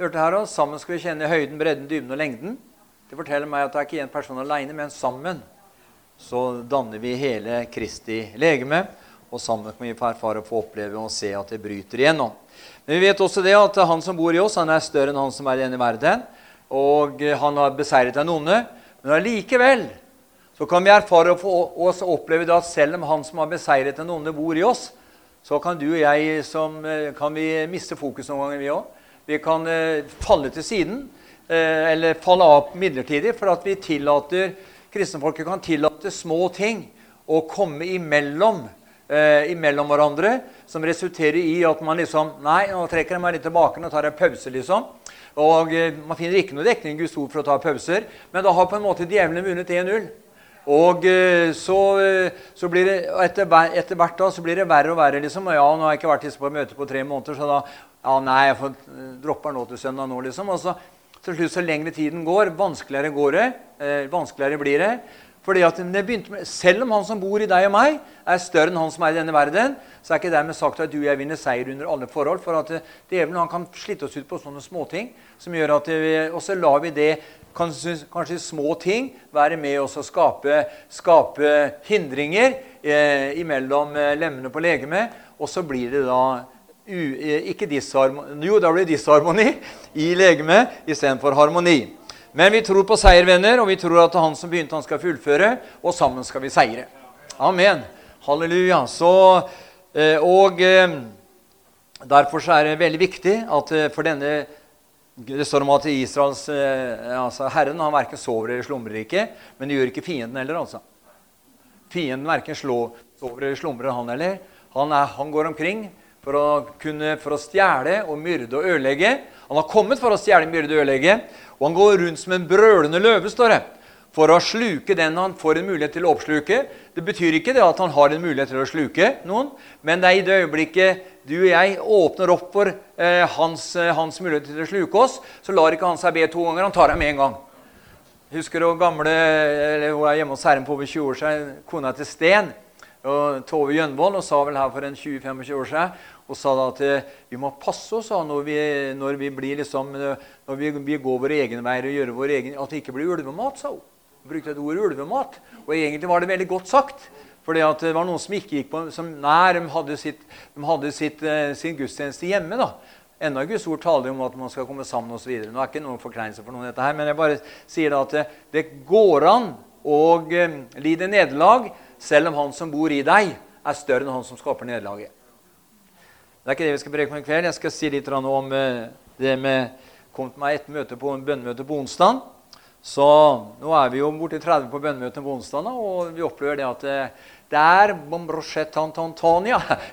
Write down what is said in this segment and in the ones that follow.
hørte her også, Sammen skal vi kjenne høyden, bredden, dybden og lengden. Det forteller meg at det er ikke én person alene, men sammen så danner vi hele Kristi legeme. Og sammen kan vi få erfare og få oppleve og se at det bryter igjennom. Men vi vet også det at han som bor i oss, han er større enn han som er i denne verden. Og han har beseiret den onde. Men allikevel så kan vi erfare og få også oppleve det at selv om han som har beseiret den onde, bor i oss, så kan du og jeg som, eh, kan vi miste fokus noen ganger, vi òg. Vi kan eh, falle til siden, eh, eller falle av midlertidig, for at vi tillater kristenfolket kan tillate små ting å komme imellom, eh, imellom hverandre, som resulterer i at man liksom Nei, nå trekker jeg meg litt tilbake og tar en pause, liksom. Og Man finner ikke noe dekning i Guds ord for å ta pauser, men da har på en måte djevelen vunnet 1-0. Og så, så, blir det etter, etter, hvert da, så blir det verre og verre. liksom, ja, nå har jeg ikke vært på møte på tre måneder, så da ja, nei, jeg får, eh, dropper nå til søndag nå, liksom. Og så til slutt, så lengre tiden går, vanskeligere går det. Eh, vanskeligere blir det. Fordi at det begynte med, Selv om han som bor i deg og meg, er større enn han som er i denne verden, så er ikke dermed sagt at du og jeg vinner seier under alle forhold. For at djevelen kan slitte oss ut på sånne småting som gjør at vi, Og så lar vi det kanskje, kanskje små ting være med oss og skape, skape hindringer eh, imellom eh, lemmene på legemet. Og så blir det da u, eh, ikke disharmoni, jo, da blir disharmoni i legemet istedenfor harmoni. Men vi tror på seier, venner, og vi tror at han som begynte, han skal fullføre. Og sammen skal vi seire. Amen. Halleluja. Så, eh, og eh, derfor er det veldig viktig at for denne det står om at Israels, altså Herren han verken sover eller slumrer ikke. Men det gjør ikke fienden heller. altså. Fienden verken sover eller slumrer, han heller. Han, han går omkring for å, kunne, å stjele og myrde og ødelegge. Han har kommet for å stjele, myrde og ødelegge. Og han går rundt som en brølende løve, står det for å sluke den han får en mulighet til å oppsluke. Det betyr ikke det at han har en mulighet til å sluke noen, men det er i det øyeblikket du og jeg åpner opp for eh, hans, eh, hans, mulighet til å sluke oss, så lar ikke han seg be to ganger. Han tar deg med en gang. Husker du gamle eller Hun er hjemme hos Herren på over 20 år siden, kona til Sten. Og Tove Gjønvold og sa vel her for en 20-25 år siden og sa da at eh, vi må passe oss når vi, når vi, liksom, når vi, vi går våre egne veier og gjør vår egen, at det ikke blir ulvemat. sa hun brukte et ord ulvemat. Og egentlig var det veldig godt sagt. For det var noen som ikke gikk på som, Nei, de hadde, sitt, de hadde sitt, uh, sin gudstjeneste hjemme. da. Enda Guds ord taler om at man skal komme sammen osv. Nå er ikke noen forkleinelse for noen dette her, men jeg bare sier da at det, går an å lide nederlag selv om han som bor i deg, er større enn han som skaper nederlaget. Det er ikke det vi skal preke om i kveld. Jeg skal si litt om uh, det med Kom til meg et møte på, en bønnemøte på onsdag. Så nå er vi jo borti 30 på bønnemøtene på onsdag, og vi opplever det at eh, det er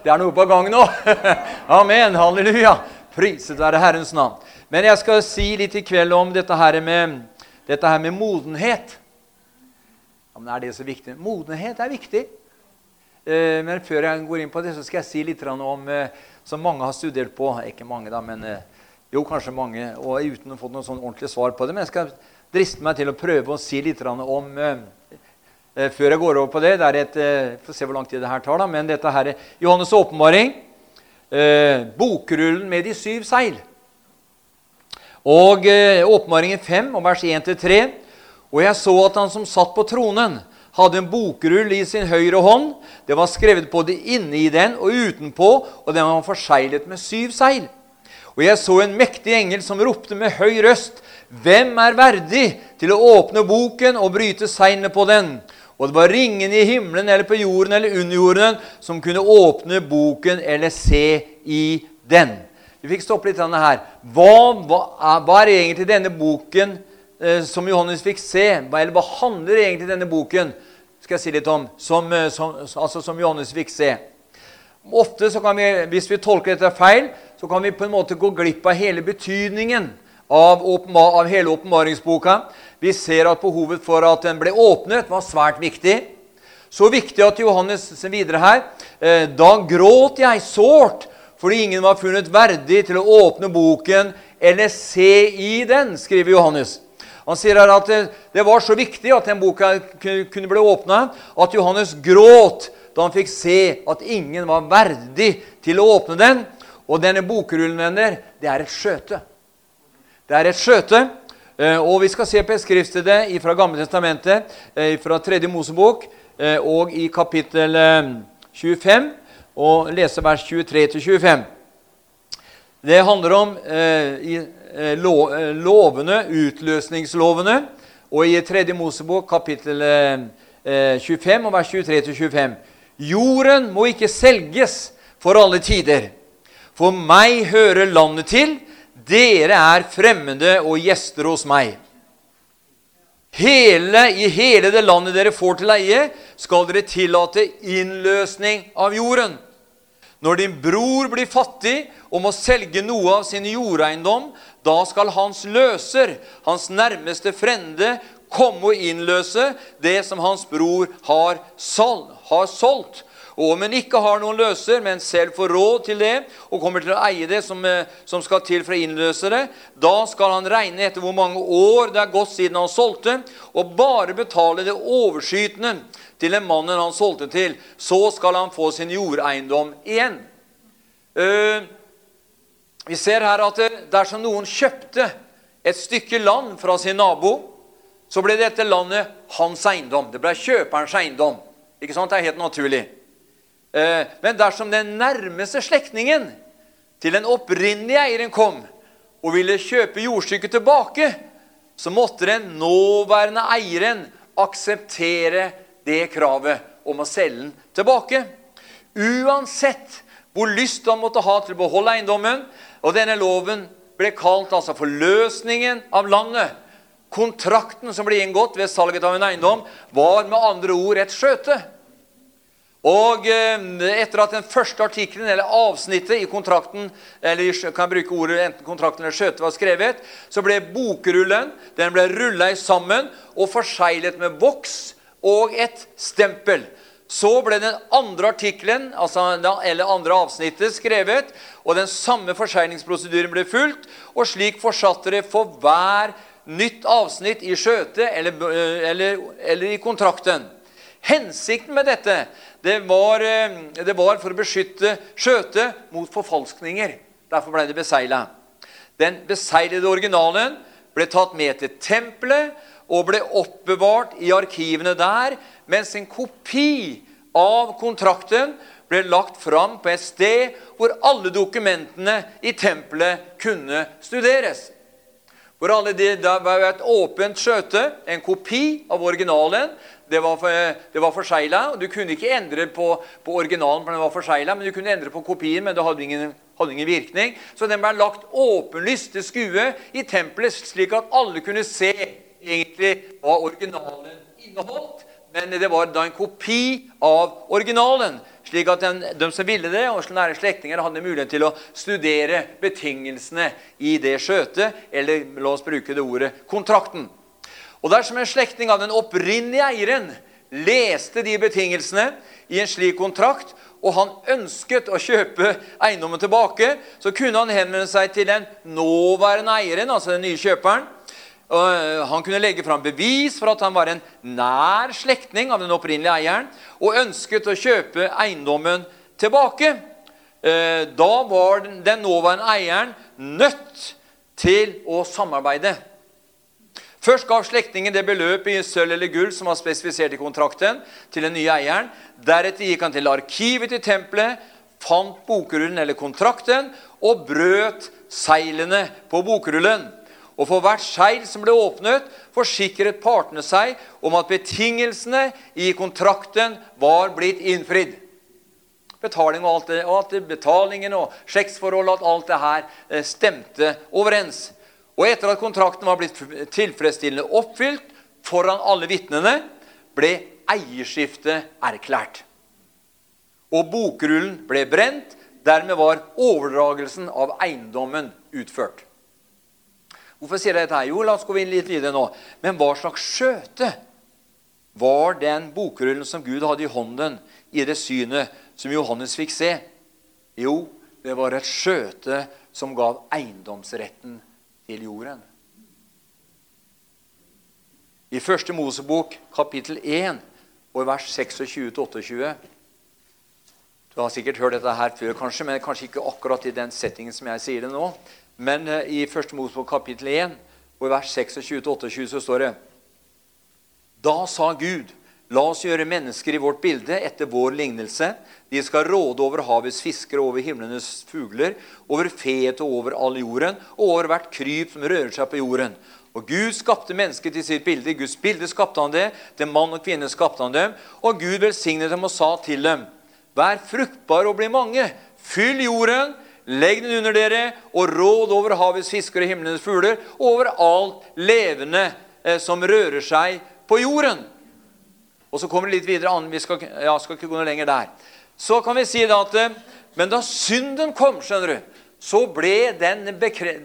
Det er noe på gang nå! Amen. Halleluja. Priset være Herrens navn. Men jeg skal si litt i kveld om dette her med, dette her med modenhet. Ja, men Er det så viktig? Modenhet er viktig. Eh, men før jeg går inn på det, så skal jeg si litt om eh, som mange har studert på. Ikke mange, da, men jo, kanskje mange. Og uten å få noe sånn ordentlig svar på det. Men jeg skal driste meg til å prøve å si litt om eh, eh, Før jeg går over på det det er et, eh, Får se hvor lang tid det her tar, da. Men dette her er Johannes' åpenbaring. Eh, bokrullen med de syv seil. Og eh, åpenbaringen 5, og vers 1-3. Og jeg så at han som satt på tronen, hadde en bokrull i sin høyre hånd. Det var skrevet både inne i den og utenpå, og den var forseglet med syv seil. Og jeg så en mektig engel som ropte med høy røst hvem er verdig til å åpne boken og bryte seilene på den? Og det var ringene i himmelen eller på jorden eller under jorden som kunne åpne boken eller se i den. Vi fikk stoppe litt her. Hva, hva, hva er egentlig denne boken som Johannes fikk se? Hva handler egentlig denne boken skal jeg si litt om, som, eh, som, altså som Johannes fikk se? Ofte så kan vi, Hvis vi tolker dette feil, så kan vi på en måte gå glipp av hele betydningen av, av hele åpenbaringsboka. Vi ser at behovet for at den ble åpnet, var svært viktig. Så viktig at Johannes videre her eh, Da gråt jeg sårt fordi ingen var funnet verdig til å åpne boken eller se i den, skriver Johannes. Han sier her at det, det var så viktig at den boka kunne bli åpna, at Johannes gråt da han fikk se at ingen var verdig til å åpne den. Og denne bokrullen, venner, det er et skjøte. Det er et skjøte. Eh, og vi skal se på et skriftsted fra Gamle testamentet, eh, fra tredje Mosebok, eh, og i kapittel 25, og lese vers 23-25. Det handler om lovene, utløsningslovene, og i tredje Mosebok, kapittel 25, og vers 23-25. Jorden må ikke selges for alle tider. For meg hører landet til, dere er fremmede og gjester hos meg. Hele, I hele det landet dere får til eie, skal dere tillate innløsning av jorden. Når din bror blir fattig og må selge noe av sin jordeiendom, da skal hans løser, hans nærmeste frende, komme og innløse det som hans bror har, solgt, og om en ikke har noen løser, men selv får råd til det, og kommer til å eie det som, eh, som skal til for å innløse det, da skal han regne etter hvor mange år det er gått siden han solgte, og bare betale det overskytende til den mannen han solgte til. Så skal han få sin jordeiendom igjen. Uh, vi ser her at dersom noen kjøpte et stykke land fra sin nabo, så ble dette landet hans eiendom. Det ble kjøperens eiendom. Ikke sant? Det er helt naturlig. Eh, men dersom den nærmeste slektningen til den opprinnelige eieren kom og ville kjøpe jordstykket tilbake, så måtte den nåværende eieren akseptere det kravet om å selge den tilbake. Uansett hvor lyst han måtte ha til å beholde eiendommen. Og denne loven ble kalt altså forløsningen av landet. Kontrakten som ble inngått ved salget av en eiendom, var med andre ord et skjøte. Og eh, etter at den første artikkelen eller avsnittet i kontrakten eller kan jeg bruke ordet enten kontrakten eller skjøtet var skrevet, så ble bokrullen den ble rulla sammen og forseglet med voks og et stempel. Så ble den andre artikkelen altså, eller andre avsnittet skrevet, og den samme forseglingsprosedyren ble fulgt. Og slik fortsatte det for hver nytt avsnitt i skjøtet eller, eh, eller, eller i kontrakten. Hensikten med dette det var, eh, det var for å beskytte skjøtet mot forfalskninger. Derfor ble det besegla. Den beseglede originalen ble tatt med til tempelet og ble oppbevart i arkivene der, mens en kopi av kontrakten ble lagt fram på et sted hvor alle dokumentene i tempelet kunne studeres. Hvor alle de, Det var et åpent skjøte, en kopi av originalen, det var, det var forsegla. Du kunne ikke endre på, på originalen, for den var forsegla, men du kunne endre på kopien, men det hadde ingen, hadde ingen virkning. Så den ble lagt åpenlyst til skue i tempelet, slik at alle kunne se egentlig hva originalen inneholdt. Men det var da en kopi av originalen, slik at den, de som ville det, og nære slektninger, hadde mulighet til å studere betingelsene i det skjøtet, eller la oss bruke det ordet kontrakten. Og dersom en slektning av den opprinnelige eieren leste de betingelsene i en slik kontrakt, og han ønsket å kjøpe eiendommen tilbake, så kunne han henvende seg til den nåværende eieren, altså den nye kjøperen. Eh, han kunne legge fram bevis for at han var en nær slektning av den opprinnelige eieren og ønsket å kjøpe eiendommen tilbake. Eh, da var den nåværende eieren nødt til å samarbeide. Først gav slektningen det beløpet i sølv eller gull som var spesifisert i kontrakten, til den nye eieren. Deretter gikk han til arkivet til tempelet, fant bokrullen eller kontrakten og brøt seilene på bokrullen. Og for hvert seil som ble åpnet, forsikret partene seg om at betingelsene i kontrakten var blitt innfridd. Betaling og alt det, og alt betalingen og slektsforholdet, alt det her eh, stemte overens. Og etter at kontrakten var blitt tilfredsstillende oppfylt foran alle vitnene, ble eierskiftet erklært. Og bokrullen ble brent. Dermed var overdragelsen av eiendommen utført. Hvorfor sier jeg dette? her? Jo, la oss gå inn litt videre nå. Men hva slags skjøte var den bokrullen som Gud hadde i hånden i det synet som Johannes fikk se? Jo, det var et skjøte som gav eiendomsretten til jorden. I første Mosebok, kapittel 1, og vers 26-28 Du har sikkert hørt dette her før, kanskje, men kanskje ikke akkurat i den settingen som jeg sier det nå. Men eh, i 1. Mosebok kapittel 1 og i vers 26-28 så står det Da sa Gud, la oss gjøre mennesker i vårt bilde etter vår lignelse. De skal råde over havets fiskere, over himlenes fugler, over feet og over all jorden, og over hvert kryp som rører seg på jorden. Og Gud skapte mennesket til sitt bilde. Guds bilde skapte han det. Til mann og kvinne skapte han dem. Og Gud velsignet dem og sa til dem, Vær fruktbare og bli mange. Fyll jorden, legg den under dere, og råd over havets fisker og himlenes fugler, og over alt levende eh, som rører seg på jorden. Og så kommer det litt videre an. Vi skal, ja, skal ikke gå noe lenger der. Så kan vi si da at eh, Men da synden kom, skjønner du, så ble denne,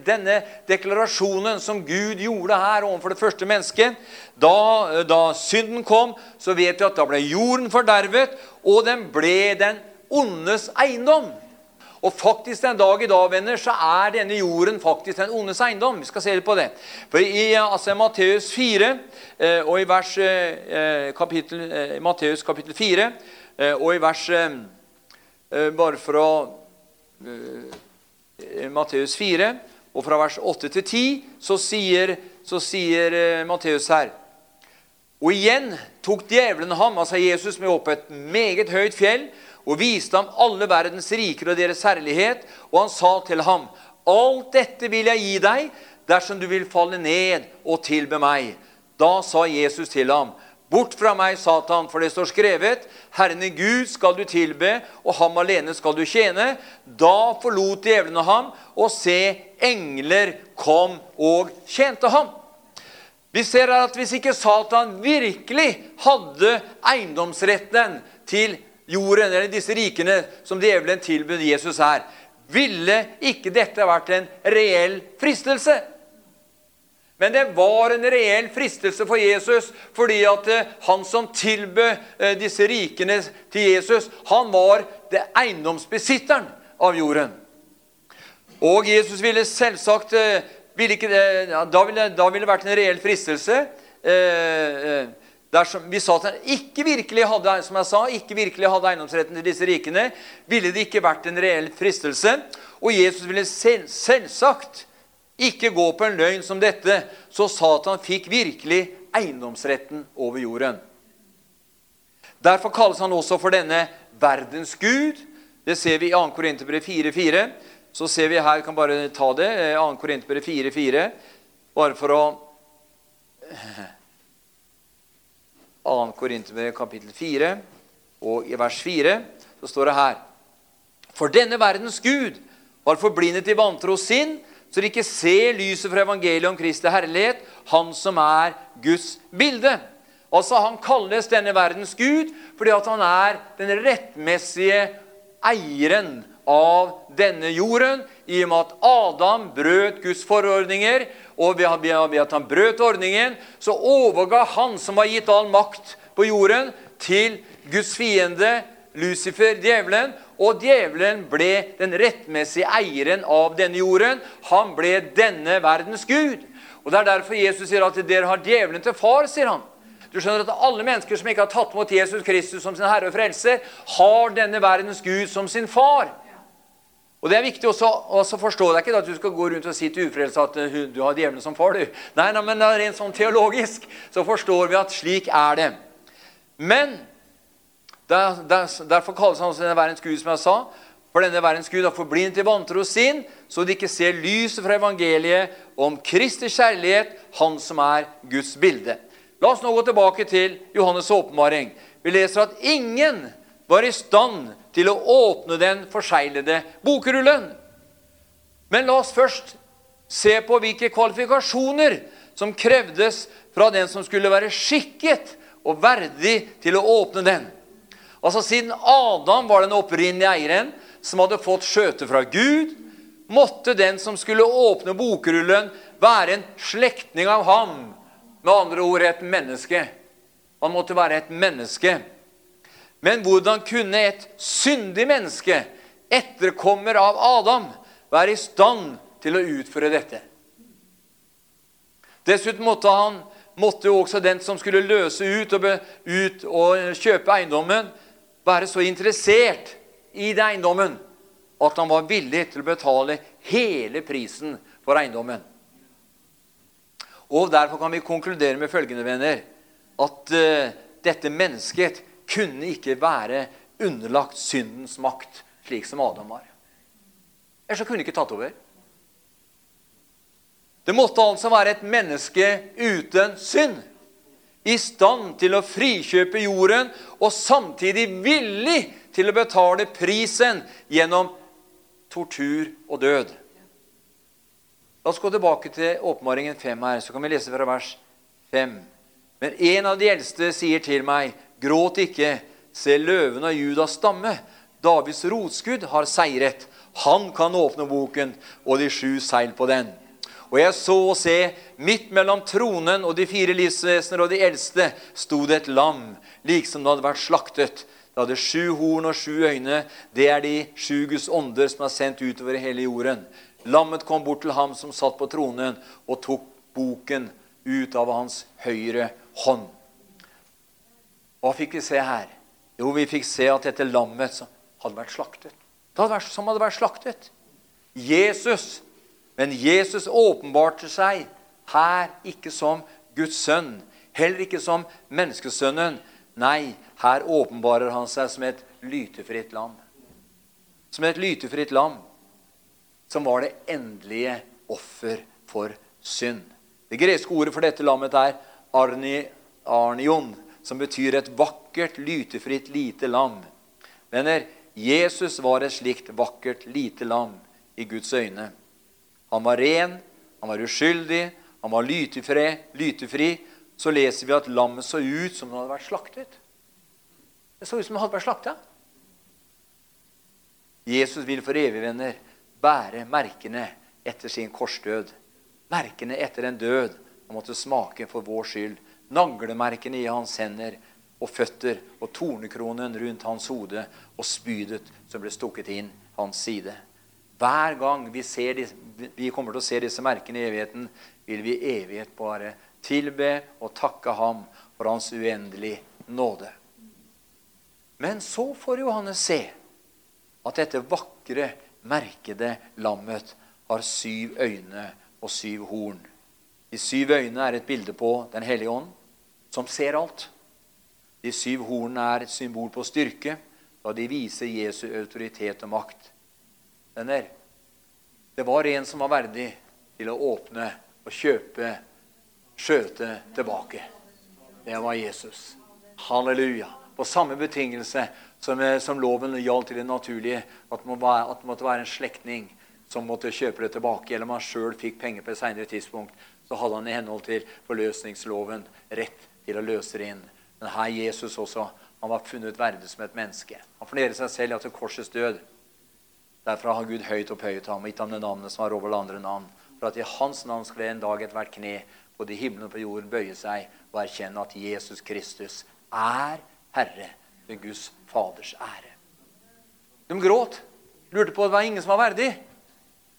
denne, deklarasjonen som Gud gjorde her overfor det første mennesket da, da, synden kom, så vet vi at da ble jorden fordervet, og den ble den ondes eiendom. Og faktisk den dag i dag, venner, så er denne jorden faktisk den ondes eiendom. Vi skal se litt på det. For i altså, Matteus 4, eh, og i vers, eh, kapittel, eh, Matteus kapittel 4, og i vers Bare fra Eh, Matteus 4, og fra vers 8 til 10, så sier, så sier Matteus her Og igjen tok djevelen ham, altså Jesus, med opp et meget høyt fjell og viste ham alle verdens riker og deres herlighet, og han sa til ham, Alt dette vil jeg gi deg dersom du vil falle ned og tilbe meg. Da sa Jesus til ham, Bort fra meg, Satan, for det står skrevet:" Herren Gud skal du tilbe, og ham alene skal du tjene. Da forlot djevlene ham, og se, engler kom og tjente ham. Vi ser at hvis ikke Satan virkelig hadde eiendomsretten til jorden, eller disse rikene som djevelen tilbød Jesus her, ville ikke dette vært en reell fristelse. Men det var en reell fristelse for Jesus, fordi at eh, han som tilbød eh, disse rikene til Jesus, han var det eiendomsbesitteren av jorden. Og Jesus ville selvsagt eh, ville ikke, da, ville, da ville det vært en reell fristelse. Dersom, hvis Satan ikke virkelig hadde som jeg sa, ikke virkelig hadde eiendomsretten til disse rikene, ville det ikke vært en reell fristelse. Og Jesus ville selv, selvsagt ikke gå på en løgn som dette, så Satan fikk virkelig eiendomsretten over jorden. Derfor kalles han også for denne verdens gud. Det ser vi i 2. Korinterbrev 4,4. Så ser vi her, kan bare ta det, 2. Korinterbrev 4,4, bare for å 2. Korinterbrev kapittel 4, og i vers 4 så står det her For denne verdens Gud var forblindet i vantro sinn, så de ikke ser lyset fra evangeliet om Kristi herlighet, han som er Guds bilde. Altså, Han kalles denne verdens gud fordi at han er den rettmessige eieren av denne jorden, i og med at Adam brøt Guds forordninger. Og ved at han brøt ordningen, så overga han som har gitt all makt på jorden, til Guds fiende, Lucifer, djevelen, og djevelen ble den rettmessige eieren av denne jorden. Han ble denne verdens gud. Og Det er derfor Jesus sier at dere har djevelen til far. sier han. Du skjønner at Alle mennesker som ikke har tatt mot Jesus Kristus som sin herre og frelser, har denne verdens gud som sin far. Og Det er viktig også, også forstå. Er ikke at du skal gå rundt og si til ufrelste at uh, du har djevelen som far. du. Nei, nei, men rent sånn teologisk så forstår vi at slik er det. Men der, der, derfor kalles han også denne verdens Gud, som jeg sa. For denne verdens Gud har forblindet i vantro sin, så de ikke ser lyset fra evangeliet om Kristi kjærlighet, han som er Guds bilde. La oss nå gå tilbake til Johannes' åpenbaring. Vi leser at ingen var i stand til å åpne den forseglede bokrullen. Men la oss først se på hvilke kvalifikasjoner som krevdes fra den som skulle være skikket og verdig til å åpne den. Altså Siden Adam var den opprinnelige eieren som hadde fått skjøte fra Gud, måtte den som skulle åpne bokrullen, være en slektning av ham. Med andre ord et menneske. Han måtte være et menneske. Men hvordan kunne et syndig menneske, etterkommer av Adam, være i stand til å utføre dette? Dessuten måtte, han, måtte jo også den som skulle løse ut og, ut og kjøpe eiendommen, være så interessert i eiendommen at han var villig til å betale hele prisen for eiendommen. Og Derfor kan vi konkludere med følgende, venner, at uh, dette mennesket kunne ikke være underlagt syndens makt, slik som Adam var. Ellers så kunne de ikke tatt over. Det måtte altså være et menneske uten synd. I stand til å frikjøpe jorden og samtidig villig til å betale prisen gjennom tortur og død. La oss gå tilbake til åpenbaringen 5 her, så kan vi lese fra vers 5. Men en av de eldste sier til meg, gråt ikke, se løven av Judas stamme, Davids rotskudd, har seiret. Han kan åpne boken og de sju seil på den. Og jeg så og se, midt mellom tronen og de fire livsvesener og de eldste sto det et lam, liksom det hadde vært slaktet. Det hadde sju horn og sju øyne. Det er de sju Guds ånder som er sendt utover hele jorden. Lammet kom bort til ham som satt på tronen, og tok boken ut av hans høyre hånd. Hva fikk vi se her? Jo, vi fikk se at dette lammet hadde vært slaktet. Det hadde vært, som hadde vært slaktet. Jesus men Jesus åpenbarte seg her ikke som Guds sønn, heller ikke som menneskesønnen. Nei, her åpenbarer han seg som et lytefritt lam. Som et lytefritt lam som var det endelige offer for synd. Det greske ordet for dette lammet er arni, arnion, som betyr et vakkert, lytefritt, lite lam. Venner, Jesus var et slikt vakkert, lite lam i Guds øyne. Han var ren, han var uskyldig, han var lytefri. lytefri. Så leser vi at lammet så ut som det hadde vært slaktet. Det så ut som det hadde vært slakta. Jesus vil for evig, venner, bære merkene etter sin korsdød. Merkene etter en død han måtte smake for vår skyld. Naglemerkene i hans hender og føtter og tornekronen rundt hans hode og spydet som ble stukket inn hans side. Hver gang vi, de, vi, kommer til å se disse merkene i evigheten, vil vi i evighet bare tilbe og takke ham for hans uendelige nåde. Men så får Johannes se at dette vakre, merkede lammet har syv øyne og syv horn. De syv øyne er et bilde på Den hellige ånd, som ser alt. De syv hornene er et symbol på styrke, da de viser Jesu autoritet og makt. Venner, det var en som var verdig til å åpne og kjøpe skjøte tilbake. Det var Jesus. Halleluja. På samme betingelse som, eh, som loven gjaldt til det naturlige, at det, måtte være en slektning som måtte kjøpe det tilbake, eller man sjøl fikk penger på et seinere tidspunkt, så hadde han i henhold til forløsningsloven rett til å løse det inn. Men her Jesus også, han var funnet verdig som et menneske. Han fornedret seg selv etter korsets død. Derfor har Gud høyt opphøyet ham og gitt ham det navnet som har over alle andre navn. For at i hans navn skulle en dag ethvert kne både i himmelen og på jorden bøye seg og erkjenne at Jesus Kristus er Herre ved Guds Faders ære. De gråt. Lurte på at det var ingen som var verdig.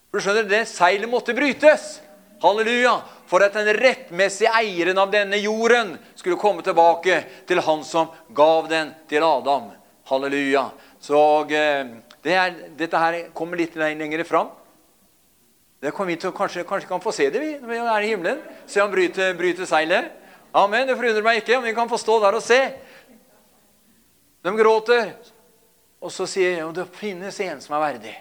For du skjønner, det Seilet måtte brytes. Halleluja! For at den rettmessige eieren av denne jorden skulle komme tilbake til han som gav den til Adam. Halleluja. Så eh, det er, dette her kommer litt lenger fram. Det kommer vi til, kanskje, kanskje kan få se det vi, når vi er i himmelen. Se han bryter, bryter seilet. Amen. Det forundrer meg ikke om vi kan få stå der og se. De gråter. Og så sier de det finnes en som er verdig.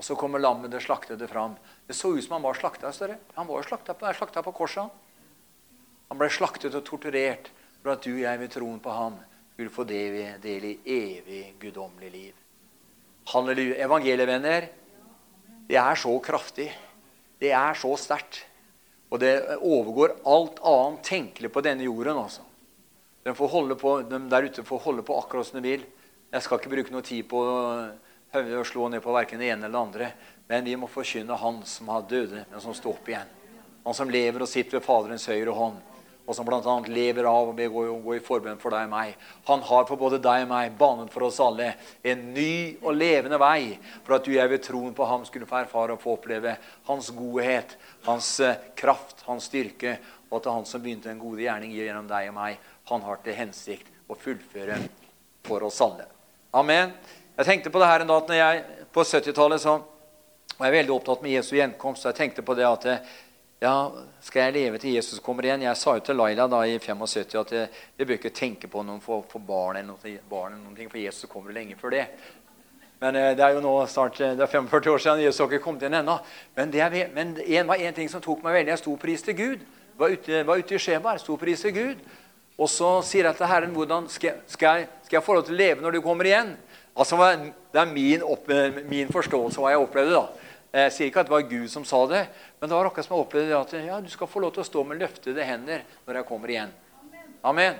Og så kommer lammet det slaktede fram. Det så ut som han var slakta. Han var slakta på, slakta på korset. Han ble slaktet og torturert for at du og jeg ved troen på ham skulle få del i evig guddommelig liv. Halleluja. Evangelievenner, det er så kraftig. Det er så sterkt. Og det overgår alt annet tenkelig på denne jorden. altså. De, får holde på, de der ute får holde på akkurat som de vil. Jeg skal ikke bruke noe tid på å slå ned på verken det ene eller det andre. Men vi må forkynne Han som har døde, men som står opp igjen. Han som lever og sitter ved Faderens høyre hånd og som bl.a. lever av og gå, i forbønn for deg og meg. Han har for både deg og meg banet for oss alle en ny og levende vei for at du og jeg ved troen på ham skulle få erfare og få oppleve hans godhet, hans uh, kraft, hans styrke, og at det er han som begynte en gode gjerning gjennom deg og meg. Han har til hensikt å fullføre for oss alle. Amen. Jeg tenkte på det her en dag når jeg på 70-tallet så Og jeg er veldig opptatt med Jesu gjenkomst. Så Jeg tenkte på det at ja, skal jeg leve til Jesus kommer igjen? Jeg sa jo til Laila da i 75 at jeg, jeg bør ikke tenke på noen for, for barn eller noe, barn eller noe, for Jesus kommer lenge før det. Men eh, det er jo nå snart eh, det er 45 år siden Jesus har ikke kommet igjen ennå. Men det er, men en, var en ting som tok meg veldig. Jeg sto pris til Gud. Var ute, var ute i Skjeberg, sto pris til Gud. Og så sier jeg til Herren hvordan skal, jeg, skal jeg få lov til å leve når du kommer igjen? Altså, Det er min, opp, min forståelse av hva jeg opplevde. da. Jeg sier ikke at det var Gud som sa det, men det var akkurat som opplevde at ja, du skal få lov til å stå med løftede hender når jeg kommer igjen. Amen.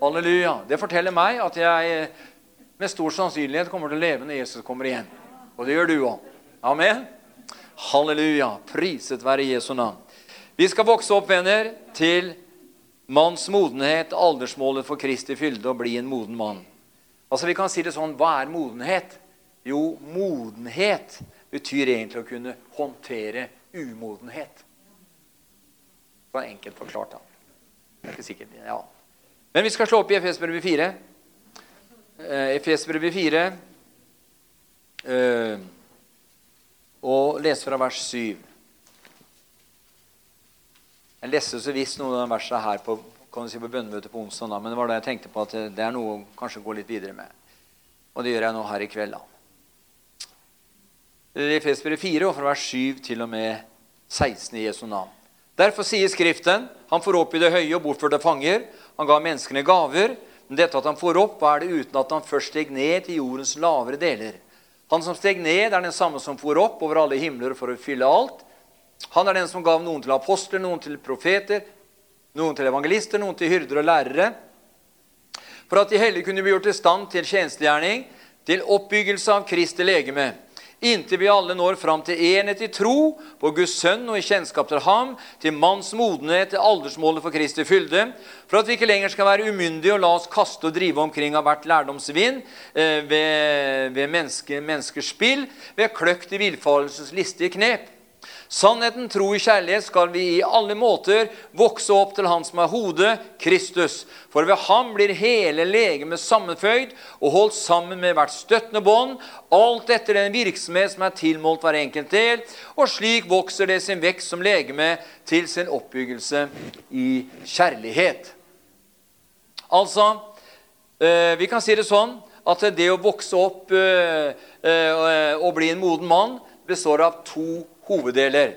Halleluja. Det forteller meg at jeg med stor sannsynlighet kommer til å leve når Jesus kommer igjen. Og det gjør du òg. Amen. Halleluja. Priset være Jesu navn. Vi skal vokse opp, venner, til manns modenhet, aldersmålet for Kristi fylde, å bli en moden mann. Altså Vi kan si det sånn Hva er modenhet? Jo, modenhet betyr egentlig å kunne håndtere umodenhet. Det var enkelt forklart, da. Det er ikke sikkert, ja. Men vi skal slå opp i Efesbrevet 4. Eh, Efesbrevet 4 eh, og lese fra vers 7. Jeg leste så visst noen av versene her på kan si, på bønnemøtet på onsdag, men det var da jeg tenkte på at det er noe å kanskje gå litt videre med. Og det gjør jeg nå her i kveld. da. I Efesbrevet 4, og fra vers 7 til og med 16 i Jesu navn. Derfor sier Skriften han får opp i det høye og bortførte fanger. Han ga menneskene gaver. Men dette at han får opp, hva er det uten at han først steg ned til jordens lavere deler? Han som steg ned, er den samme som for opp over alle himler for å fylle alt. Han er den som gav noen til apostler, noen til profeter, noen til evangelister, noen til hyrder og lærere. For at de hellige kunne bli gjort i stand til tjenestegjerning, til oppbyggelse av Kristi legeme, inntil vi alle når fram til enhet i tro på Guds sønn og i kjennskap til ham, til manns modenhet, til aldersmålet for Kristi fylde, for at vi ikke lenger skal være umyndige og la oss kaste og drive omkring av hvert lærdomsvind eh, ved, ved menneske, menneskers spill, ved kløkt i villfarelsens listige knep. Sannheten, tro i kjærlighet skal vi i alle måter vokse opp til Han som er hodet, Kristus. For ved ham blir hele legemet sammenføyd og holdt sammen med hvert støttende bånd, alt etter den virksomhet som er tilmålt hver enkelt del, og slik vokser det sin vekst som legeme til sin oppbyggelse i kjærlighet. Altså, eh, vi kan si det sånn at det å vokse opp eh, eh, og bli en moden mann består av to hoveddeler.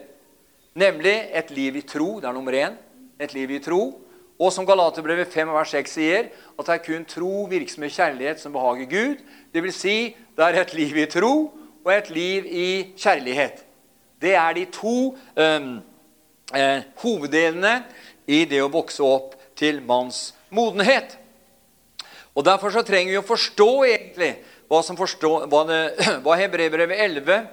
Nemlig et liv i tro. Det er nummer én. Et liv i tro. Og som Galaterbrevet 5 vers 6 sier, at det er kun tro, virksomhet, kjærlighet som behager Gud. Det vil si, det er et liv i tro og et liv i kjærlighet. Det er de to um, eh, hoveddelene i det å vokse opp til manns modenhet. Og Derfor så trenger vi å forstå egentlig hva, som forstå, hva, det, hva Hebrevet 11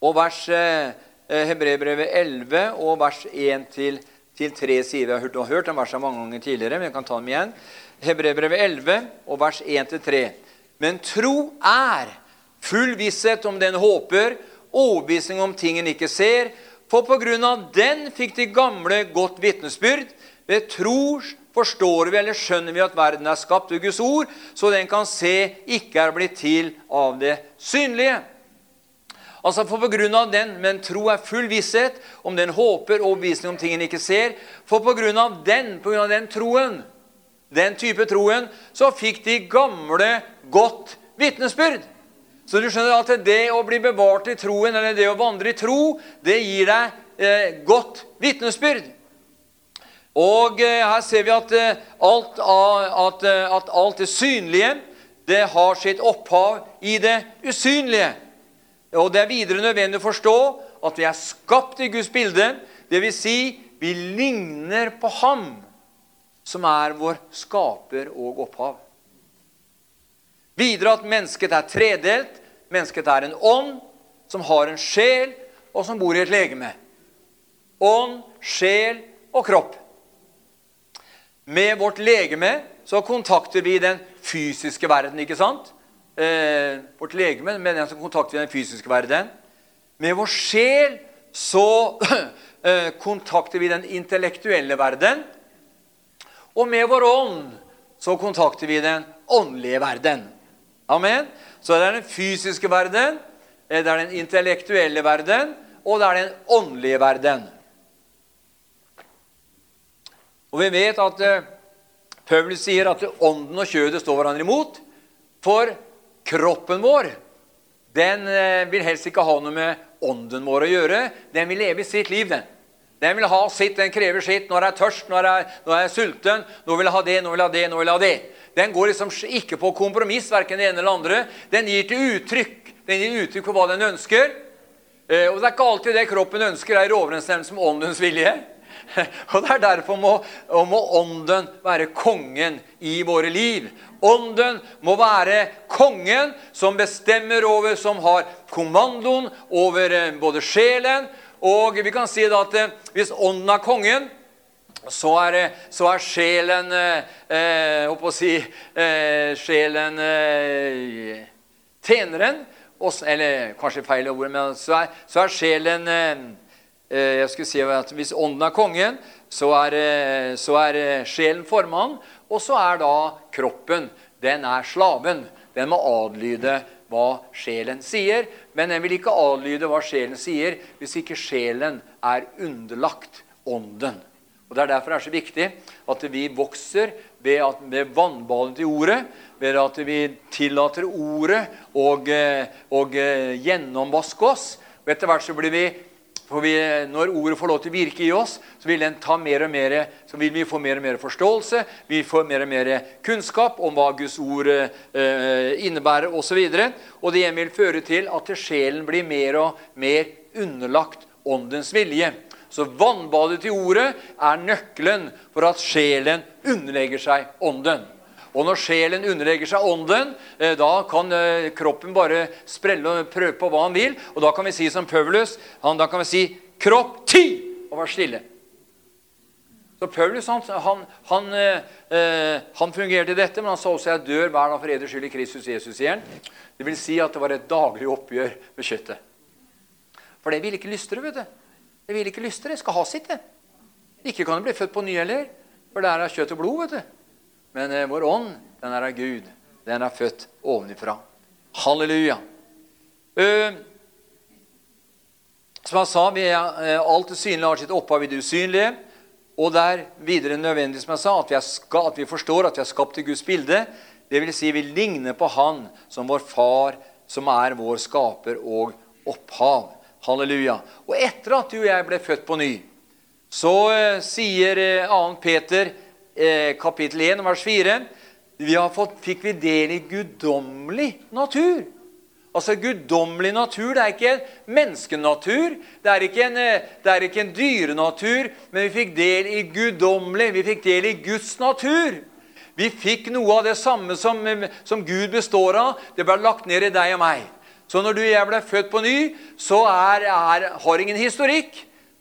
og vers eh, eh Hebreerbrevet 11 og vers 1 til, til 3 sier vi. har hørt, har hørt den versen mange ganger tidligere, men jeg kan ta dem igjen. Hebreerbrevet 11 og vers 1 til 3. Men tro er full visshet om den håper, overbevisning om ting en ikke ser. For på grunn av den fikk de gamle godt vitnesbyrd. Ved tro forstår vi eller skjønner vi at verden er skapt ved Guds ord, så den kan se ikke er blitt til av det synlige. Altså For på grunn av den, men tro er full visshet, om den håper og overbevisning om ting en ikke ser. For på grunn av den, på grunn av den troen, den type troen, så fikk de gamle godt vitnesbyrd. Så du skjønner at det å bli bevart i troen, eller det å vandre i tro, det gir deg eh, godt vitnesbyrd. Og eh, her ser vi at, eh, alt, at, eh, at alt det synlige, det har sitt opphav i det usynlige. Og Det er videre nødvendig å forstå at vi er skapt i Guds bilde. Dvs. Si, vi ligner på Ham som er vår skaper og opphav. Videre at mennesket er tredelt. Mennesket er en ånd som har en sjel, og som bor i et legeme. Ånd, sjel og kropp. Med vårt legeme så kontakter vi den fysiske verden. ikke sant? Eh, vårt legeme, med den som kontakter den fysiske verden. Med vår sjel så eh, kontakter vi den intellektuelle verden. Og med vår ånd så kontakter vi den åndelige verden. Amen. Så det er den fysiske verden, Eh, det er den intellektuelle verden, og det er den åndelige verden. Og vi vet at eh, sier at ånden og kjødet står hverandre imot. For kroppen vår den eh, vil helst ikke ha noe med ånden vår å gjøre. Den vil leve sitt liv, den. Den vil ha sitt, den krever sitt. Når jeg er tørst, når jeg, når jeg er sulten. Nå vil jeg ha det, nå vil jeg ha det, nå vil jeg ha det. Den går liksom ikke på kompromiss, verken det ene eller andre. Den gir til uttrykk. Den gir uttrykk for hva den ønsker. Eh, og det er ikke alltid det kroppen ønsker, er i overensstemmelse med åndens vilje. Og det er Derfor må, må Ånden være kongen i våre liv. Ånden må være kongen som bestemmer over, som har kommandoen over eh, både sjelen Og vi kan si at eh, hvis Ånden er kongen, så er, så er sjelen eh, å si, eh, Sjelen eh, tjeneren. Eller kanskje feil ord, men så er, så er sjelen eh, Eh, jeg skulle si at Hvis ånden er kongen, så er, eh, så er eh, sjelen formann. Og så er da kroppen den er slaven. Den må adlyde hva sjelen sier. Men den vil ikke adlyde hva sjelen sier hvis ikke sjelen er underlagt ånden. Og Det er derfor det er så viktig at vi vokser ved, at, ved vannballen til ordet. Ved at vi tillater ordet å gjennomvaske oss. Og Etter hvert så blir vi for vi, Når ordet får lov til å virke i oss, så vil, mer mer, så vil, vi få mer og mer forståelse, vi får mer og mer kunnskap om hva Guds ord eh, innebærer osv. Og, og det igjen vil føre til at sjelen blir mer og mer underlagt åndens vilje. Så vannbadet i ordet er nøkkelen for at sjelen underlegger seg ånden. Og når sjelen underlegger seg ånden, eh, da kan eh, kroppen bare sprelle og prøve på hva han vil. Og da kan vi si som Paulus Da kan vi si 'kropp, ti!' og være stille. Så Paulus han, han, han, eh, han fungerte i dette, men han sa også 'jeg dør hver dag for eders skyld i Kristus Jesus' igjen'. Det vil si at det var et daglig oppgjør med kjøttet. For det vil ikke lystre. vet du. Det vil ikke lystre. Det skal ha sitt, det. Ikke kan det bli født på ny heller, for det er av kjøtt og blod. vet du. Men eh, vår ånd, den er av Gud. Den er født ovenifra. Halleluja. Uh, som jeg sa, vi er, uh, alt det synlige har sitt opphav i det usynlige. Og det er videre nødvendig som jeg sa, at vi, ska, at vi forstår at vi er skapt til Guds bilde. Vil si, vi ligner på Han som vår far, som er vår skaper og opphav. Halleluja. Og etter at du og jeg ble født på ny, så uh, sier 2. Peter eh, kapittel 1, vers 4 vi fått, fikk vi del i guddommelig natur. Altså Guddommelig natur det er ikke en menneskenatur, det er ikke en, eh, det er ikke en dyrenatur, men vi fikk del i guddommelig, vi fikk del i Guds natur. Vi fikk noe av det samme som, som Gud består av. Det ble lagt ned i deg og meg. Så når du og jeg ble født på ny, så er, er, har ingen historikk.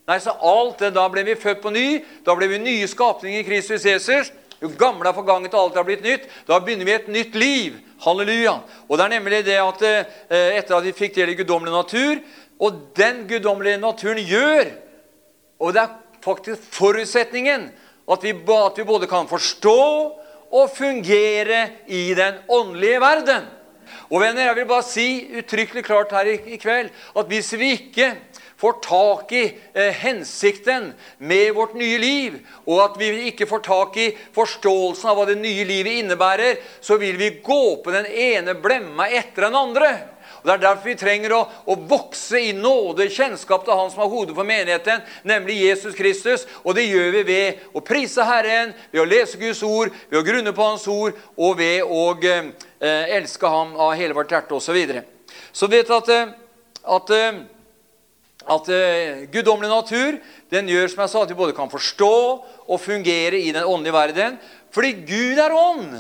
Nei, så alt det, Da ble vi født på ny. Da ble vi nye skapninger i Kristus Jesus. Jo gamle er forganget, og alt har blitt nytt. Da begynner vi et nytt liv. Halleluja. Og det er nemlig det at eh, etter at vi fikk del i guddommelig natur Og den guddommelige naturen gjør Og det er faktisk forutsetningen at vi, at vi både kan forstå og fungere i den åndelige verden. Og venner, jeg vil bare si uttrykkelig klart her i, i kveld at hvis vi ikke får tak i eh, hensikten med vårt nye liv, og at vi ikke får tak i forståelsen av hva det nye livet innebærer, så vil vi gå på den ene blemma etter den andre. Og Det er derfor vi trenger å, å vokse i nåde, kjennskap til Han som har hodet for menigheten, nemlig Jesus Kristus. Og det gjør vi ved å prise Herren, ved å lese Guds ord, ved å grunne på Hans ord, og ved å eh, elske Ham av hele vårt hjerte osv. Så, videre. så vet du at, eh, at eh, at uh, guddommelig natur den gjør som jeg sa, at vi både kan forstå og fungere i den åndelige verden. Fordi Gud er ånd.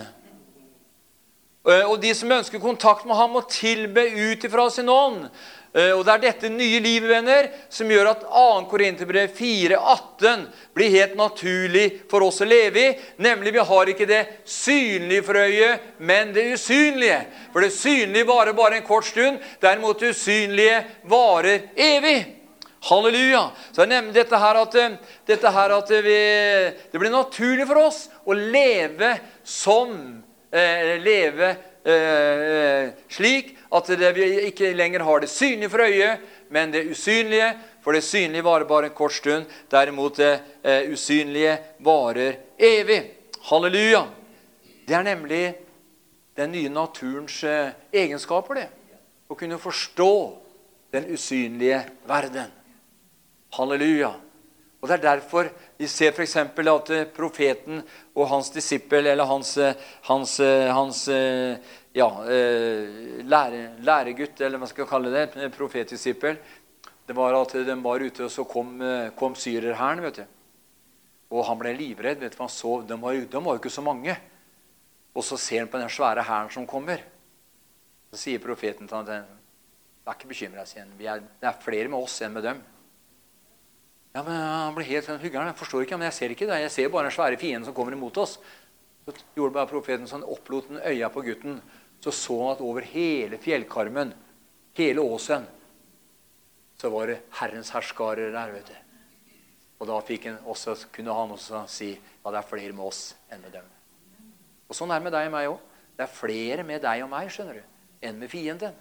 Uh, og de som ønsker kontakt med ham, må tilbe ut ifra sin ånd. Uh, og Det er dette nye livet venner, som gjør at 2. Korinterbrev 4,18 blir helt naturlig for oss å leve i. Nemlig vi har ikke det synlige for øyet, men det usynlige. For det synlige varer bare en kort stund, derimot det usynlige varer evig. Halleluja! Så jeg nevnte dette her at, eh, dette her at vi, det blir naturlig for oss å leve som eh, Leve eh, slik at det, vi ikke lenger har det synlige for øyet, men det usynlige. For det synlige varer bare en kort stund. Derimot det eh, usynlige varer evig. Halleluja. Det er nemlig den nye naturens eh, egenskaper, det. Å kunne forstå den usynlige verden. Halleluja. Og Det er derfor vi ser f.eks. at eh, profeten og hans disippel, eller hans, eh, hans, eh, hans ja, lære, læregutt, eller hva skal jeg kalle det, profetdisippel Det var at de var ute, og så kom, kom syrerhæren. vet du. Og han ble livredd. vet du, han så, de, var, de var jo ikke så mange. Og så ser han på den svære hæren som kommer. Så sier profeten til ham Vær ikke bekymra, sier. Det er flere med oss enn med dem. Ja, men Han ble helt Huggeren hyggelig. Jeg forstår ikke, men jeg ser ikke det. Jeg ser bare den svære fienden som kommer imot oss. Så gjorde bare profeten sånn, opplot den øya på gutten. Så så han at over hele fjellkarmen, hele åsen, så var det Herrens herskarer der. vet du. Og da også, kunne han også si ja, det er flere med oss enn med dem. Og Sånn er det med deg og meg òg. Det er flere med deg og meg skjønner du, enn med fienden.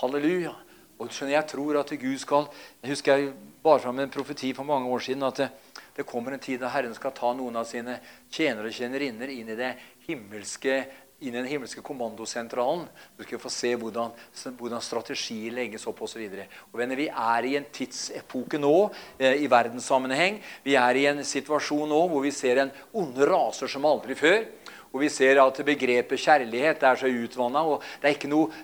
Halleluja. Og skjønner, Jeg tror at Gud skal Jeg husker jeg bar fram en profeti for mange år siden at det, det, kommer en tid da Herren skal ta noen av sine tjenere og tjenerinner inn i det himmelske inn i den himmelske kommandosentralen. Du skal få se hvordan, hvordan strategier legges opp osv. Vi er i en tidsepoke nå eh, i verdenssammenheng. Vi er i en situasjon nå hvor vi ser en onde raser som aldri før. Og vi ser at begrepet kjærlighet er så utvanna. Det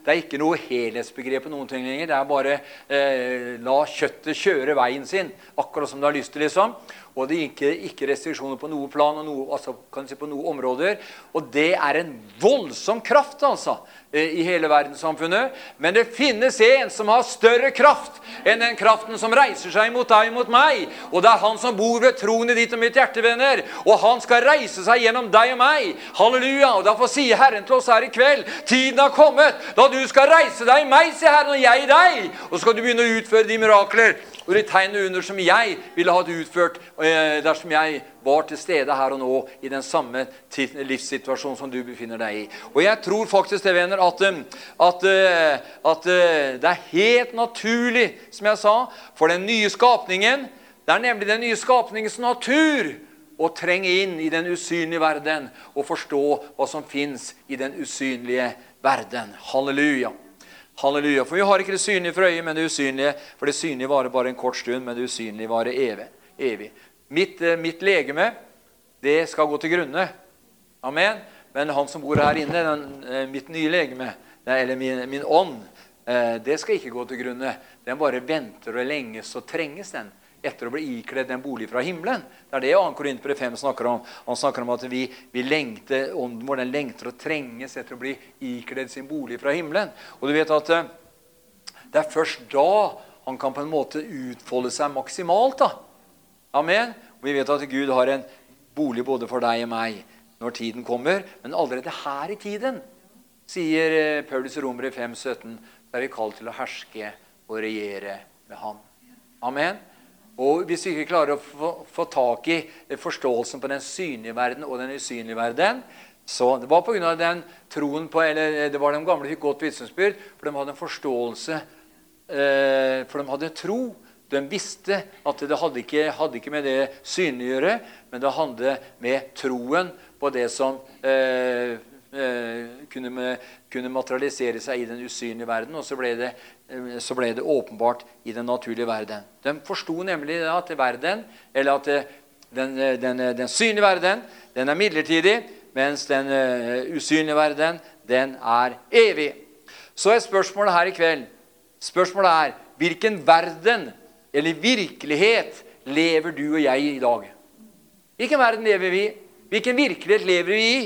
det er ikke noe helhetsbegrep noen ting lenger. Det er bare eh, la kjøttet kjøre veien sin, akkurat som det har lyst til. liksom. Og det er ikke, restriksjoner på noe plan og noe, altså, si på noen områder. Og det er en voldsom kraft, altså. Eh, i hele verdenssamfunnet. Men det finnes en som har større kraft enn den kraften som reiser seg mot deg og mot meg. Og det er han som bor ved troen i ditt og mitt hjerte, venner. Og han skal reise seg gjennom deg og meg. Halleluja. Og Derfor sier Herren til oss her i kveld tiden har kommet da du skal reise deg i meg, sier Herren, og jeg i deg. Og så skal du begynne å utføre de mirakler og de tegn under som jeg ville hatt utført dersom jeg var til stede her og nå i den samme livssituasjonen som du befinner deg i. Og jeg tror faktisk det, venner, at, eh, at, eh, at, det er helt naturlig, som jeg sa, for den nye skapningen Det er nemlig den nye skapningens natur å trenge inn i den usynlige verden og forstå hva som fins i den usynlige verden. Halleluja. Halleluja. For vi har ikke det synlige for øyet, men det usynlige. For det synlige varer bare en kort stund, men det usynlige varer evig. evig. Mitt, eh, mitt, legeme, det skal gå til grunne. Amen. Men han som bor her inne, den, eh, mitt nye legeme, eller min, min ånd, eh, det skal ikke gå til grunne. Den bare venter og lenges og trenges, den etter å bli ikledd en bolig fra himmelen. Det er det 2. Korinterbrev 5 snakker om. Han snakker om at vi, vi lengter, ånden vår den lengter og trenges etter å bli ikledd sin bolig fra himmelen. Og du vet at det er først da han kan på en måte utfolde seg maksimalt. da. Amen. Og vi vet at Gud har en bolig både for deg og meg når tiden kommer. Men allerede her i tiden, sier eh, Paulus Romer i 17, så er vi kalt til å herske og regjere med ham. Amen. Og Hvis vi ikke klarer å få, få tak i forståelsen på den synlige verden og den usynlige verden så Det var pga. den troen på eller det var de gamle fikk godt vitnesbyrd, for de hadde en forståelse eh, For de hadde tro. De visste at det hadde ikke, hadde ikke med det synlige å gjøre, men det hadde med troen på det som eh, Eh, kunne, kunne, materialisere seg i den usynlige verden. Og så ble, det, eh, så ble det åpenbart i den naturlige verden. De forsto nemlig at verden, eller at eh, den, den, den, synlige verden den er midlertidig, mens den usynlige verden den er evig. Så er spørsmålet her i kveld Spørsmålet er hvilken verden eller virkelighet lever du og jeg i dag? Hvilken verden lever vi i? Hvilken virkelighet lever vi i?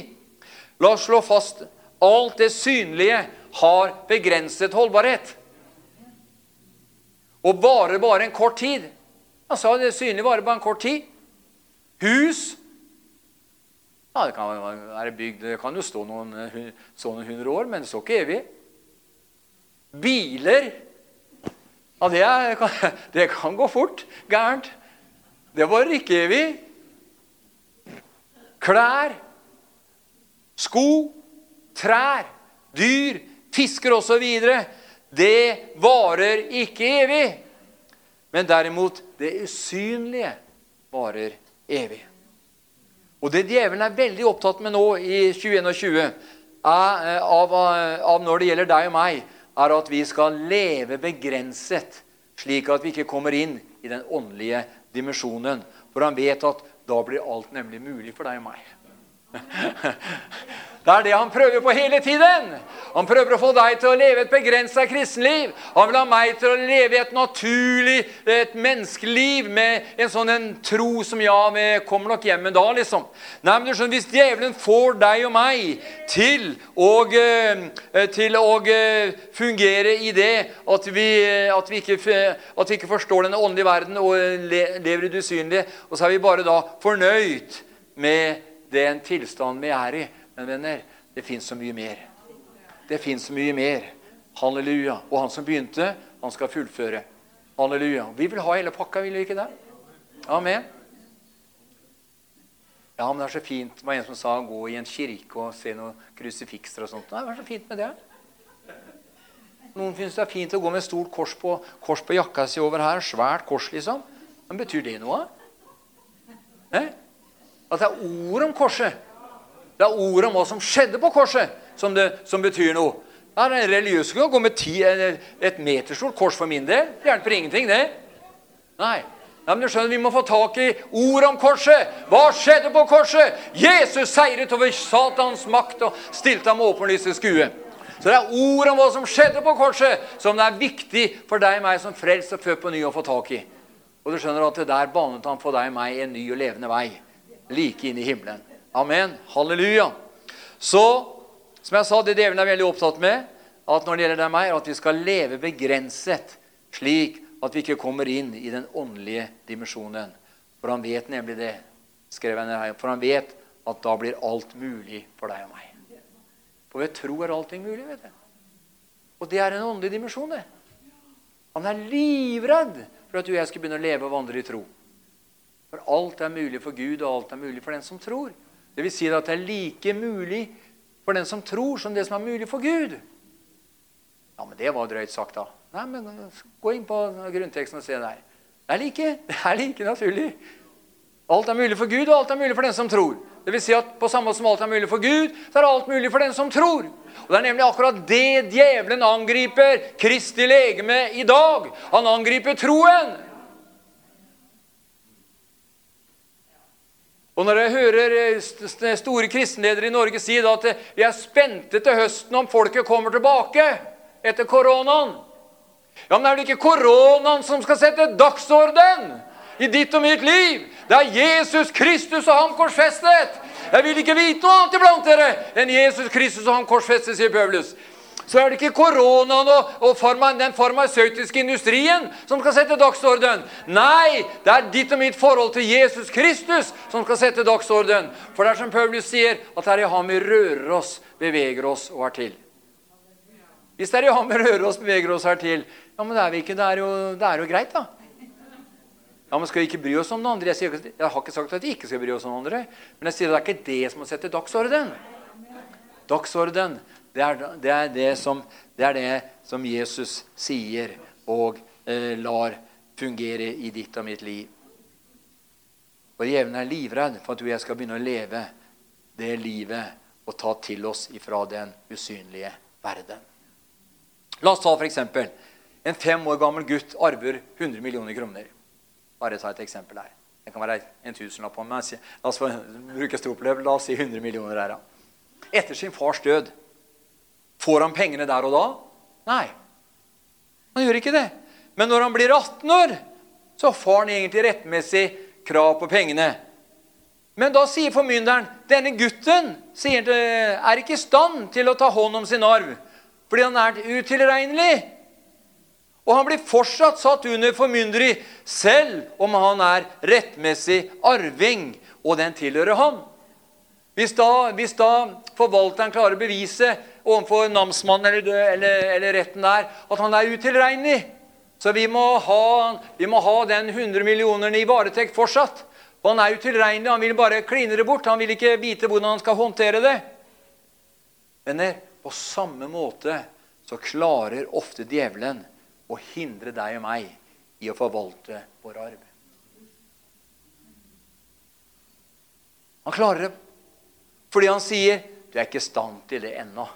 La oss slå fast alt det synlige har begrenset holdbarhet. Og varer bare en kort tid. Han sa det synlige varer bare en kort tid. Hus ja, Det kan være bygd, det kan jo stå noen, noen hundre år, men det står ikke evig. Biler ja, det, er, det kan gå fort gærent. Det varer ikke evig. Klær Sko, trær, dyr, fisker osv. Det varer ikke evig. Men derimot det usynlige varer evig. Og det djevelen er veldig opptatt med nå i 2021, er, av, av når det gjelder deg og meg, er at vi skal leve begrenset, slik at vi ikke kommer inn i den åndelige dimensjonen. For han vet at da blir alt nemlig mulig for deg og meg. Det er det han prøver på hele tiden. Han prøver å få deg til å leve et begrensa kristenliv. Han vil ha meg til å leve et naturlig, et menneskeliv med en sånn en tro som ja, vi kommer nok hjem en dag, liksom. Nei, men du skjønner, Hvis djevelen får deg og meg til å, eh, til å eh, fungere i det at vi, at, vi ikke, at vi ikke forstår denne åndelige verden og lever i det usynlige, og så er vi bare da fornøyd med den tilstanden vi er i. Men venner, det fins så mye mer. Det fins så mye mer. Halleluja. Og han som begynte, han skal fullføre. Halleluja. Vi vil ha hele pakka, vil vi ikke det? Amen. Ja, men det er så fint. Det var en som sa å gå i en kirke og se noen krusifikser og sånt. Nei, hva er så fint med det? Noen syns det er fint å gå med stort kors på, kors på jakka si over her. Svært kors, liksom. Men betyr det noe? Eh? At det er ord om korset. Det er ordet om hva som skjedde på korset, som, det, som betyr noe. Er religiøs kan gå med ti, et meterstort kors for min del. Det hjelper ingenting, det. Nei. Nei, men du skjønner, Vi må få tak i ordet om korset. Hva skjedde på korset? Jesus seiret over Satans makt og stilte ham åpenlyst til skue. Så det er ordet om hva som skjedde på korset, som det er viktig for deg og meg som frelst og født på ny å få tak i. Og du skjønner at det der banet han for deg og meg en ny og levende vei. Like inn i himmelen. Amen. Halleluja. Så, som jeg sa, det djevelen er veldig opptatt med, at når det gjelder deg meg, at vi skal leve begrenset, slik at vi ikke kommer inn i den åndelige dimensjonen. For han vet nemlig det, skrev jeg ned her, for han vet at da blir alt mulig for deg og meg. For ved tro er allting mulig, vet du. Og det er en åndelig dimensjon, det. Han er livredd for at du og jeg skal begynne å leve og vandre i tro. For alt er mulig for Gud, og alt er mulig for den som tror. Det vil si at det er like mulig for den som tror, som det som er mulig for Gud. Ja, men det var drøyt sagt, da. Nei, men Gå inn på grunnteksten og se der. Det er like, det er like naturlig. Alt er mulig for Gud, og alt er mulig for den som tror. Det vil si at På samme måte som alt er mulig for Gud, så er alt mulig for den som tror. Og Det er nemlig akkurat det djevelen angriper Kristi legeme i dag. Han angriper troen. Og når jeg hører eh, store kristenledere i Norge si at vi er spente til høsten om folket kommer tilbake etter koronaen Ja, men er det ikke koronaen som skal sette dagsorden i ditt og mitt liv? Det er Jesus Kristus og ham korsfestet. Jeg vil ikke vite noe annet iblant dere enn Jesus Kristus og ham korsfestet, sier Paulus så er det ikke koronaen og, og farma, den farmasøytiske industrien som skal sette dagsorden. Nei, det er ditt og mitt forhold til Jesus Kristus som skal sette dagsorden. For det er som Paulus sier, at det er i ham vi rører oss, beveger oss og er til. Hvis det er i ham vi rører oss, beveger oss og er til, ja, men det er, ikke, det er, jo, det er jo greit, da. Ja, men Skal vi ikke bry oss om noen andre? Jeg, sier, jeg, har ikke sagt at vi ikke skal bry oss om noen andre. Men jeg sier at det er ikke det som må sette dagsorden. Dagsorden det er det, er det, som, det er det, som, Jesus sier og eh, lar fungere i ditt og mitt liv. Og Djevelen er livredd for at du og jeg skal begynne å leve det livet og ta til oss ifra den usynlige verden. La oss ta f.eks. en fem år gammel gutt arver 100 millioner kroner. Bare ta et eksempel her. Det kan være en tusenlapp la oss bruke stort La oss si 100 millioner her. Etter sin fars død Får han pengene der og da? Nei. Han gjør ikke det. Men når han blir 18 år, så får han egentlig rettmessig krav på pengene. Men da sier formynderen denne gutten sier, er ikke i stand til å ta hånd om sin arv fordi han er utilregnelig. Og han blir fortsatt satt under formynderi selv om han er rettmessig arving, og den tilhører han. Hvis da, hvis da forvalteren klarer å bevise overfor namsmannen eller, eller, eller, retten der at han er utilregnelig. Så vi må, ha, vi må ha den 100 millionerne i varetekt fortsatt. For han er utilregnelig. Han vil bare kline det bort. Han vil ikke vite hvordan han skal håndtere det. Venner, På samme måte så klarer ofte djevelen å hindre deg og meg i å forvalte vår arv. Han klarer det fordi han sier du er ikke i stand til det ennå.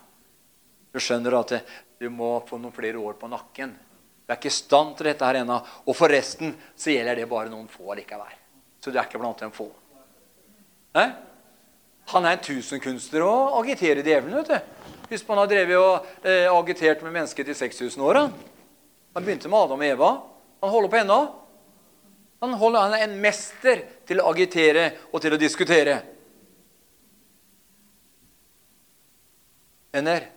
Du skjønner at du må få noen flere år på nakken. Du er ikke i stand til dette her ennå. Og forresten så gjelder det bare noen få likevel. Så du er ikke blant dem få. Nei? Han er en tusenkunstner og agiterer djevelen. vet du. Husk på han har drevet og eh, agitert med mennesker til 6000 år. Han. begynte med Adam og Eva. Han holder på ennå. Han, han er en mester til å agitere og til å diskutere. Venner,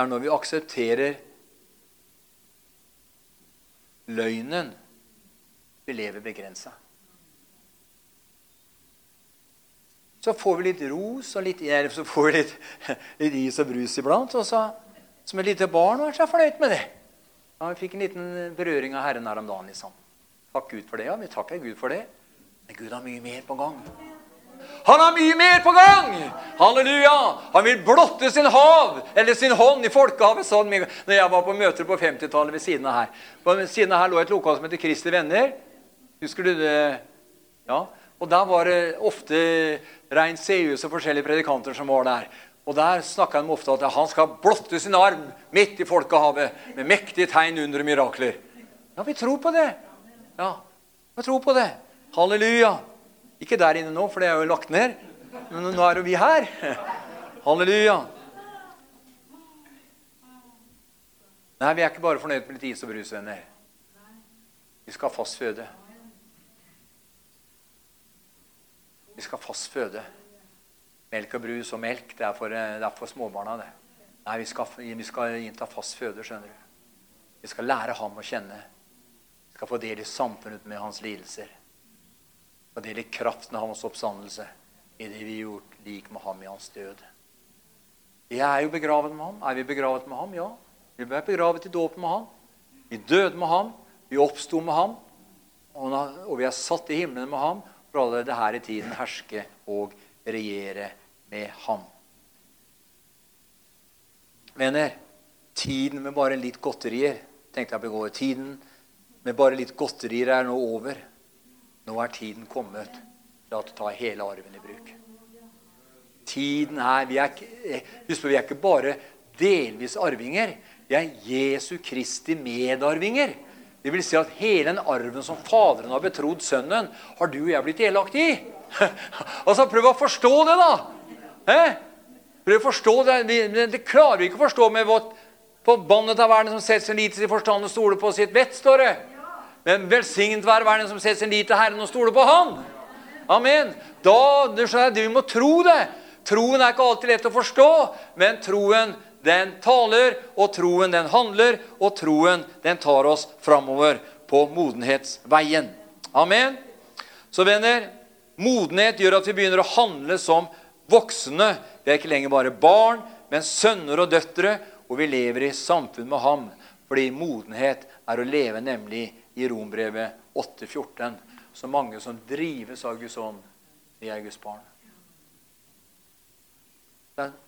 det er når vi aksepterer løgnen vi lever begrensa. Så får vi litt ros og litt, så får vi litt, litt is og brus iblant. Og så, som et lite barn var jeg fornøyd med det. Ja, vi fikk en liten berøring av Herren her om dagen. liksom. Takk Gud for det. Ja, vi takker Gud for det. Men Gud har mye mer på gang. Han har mye mer på gang! Halleluja! Han vil blotte sin hav, eller sin hånd, i folkehavet. sånn når jeg var på møter på 50-tallet ved siden av her. På siden av her lå et lokal som heter Kristi Venner. Husker du det? Ja. Og der var det ofte Rein Seus og forskjellige predikanter som var der. Og Der snakka de ofte at han skal blotte sin arm midt i folkehavet med mektige tegn under mirakler. Ja, vi tror på det. Ja, vi tror på det. Halleluja. Ikke der inne nå, for det er jo lagt ned. Men nå er jo vi her. Halleluja. Nei, vi er ikke bare fornøyd med litt is og brus, venner. Vi skal ha fast føde. Vi skal ha fast føde. Melk og brus og melk, det er for, det er for småbarna, det. Nei, vi skal, vi skal innta fast føde, skjønner du. Vi skal lære ham å kjenne. Vi skal få del i samfunnet med hans lidelser. Få det gjelder kraften av hans oppstandelse i det vi har gjort lik med ham i hans død. Vi er jo begravet med ham. Er vi begravet med ham? Ja. Vi ble begravet i dåpen med ham. Vi døde med ham. Vi oppsto med ham. Og vi er satt i himmelen med ham for allerede her i tiden herske og regjere med ham. Venner, tiden med bare litt godterier tenkte jeg på i går, tiden med bare litt godterier er nå over. Nå er tiden kommet til å ta hele arven i bruk. Tiden er, vi er Husk på, vi er ikke bare delvis arvinger. Vi er Jesu Kristi medarvinger. Det vil si at hele den arven som Faderen har betrodd Sønnen, har du og jeg blitt delaktig i. altså, Prøv å forstå det, da! Eh? Prøv å forstå Det Det, det klarer vi ikke å forstå med vårt forbannet av verden som setter sin lit til forstand og stoler på sitt vett, står det. Men velsignet være verden som setter sin lit til Herren og stoler på Han. Amen. Da, Vi må tro det. Troen er ikke alltid lett å forstå, men troen den taler, og troen den handler, og troen den tar oss framover på modenhetsveien. Amen. Så venner, modenhet gjør at vi begynner å handle som voksne. Vi er ikke lenger bare barn, men sønner og døtre, og vi lever i samfunn med ham. Fordi modenhet er å leve nemlig i Rombrevet 8,14. Så mange som drives av Guds ånd, de er Guds barn.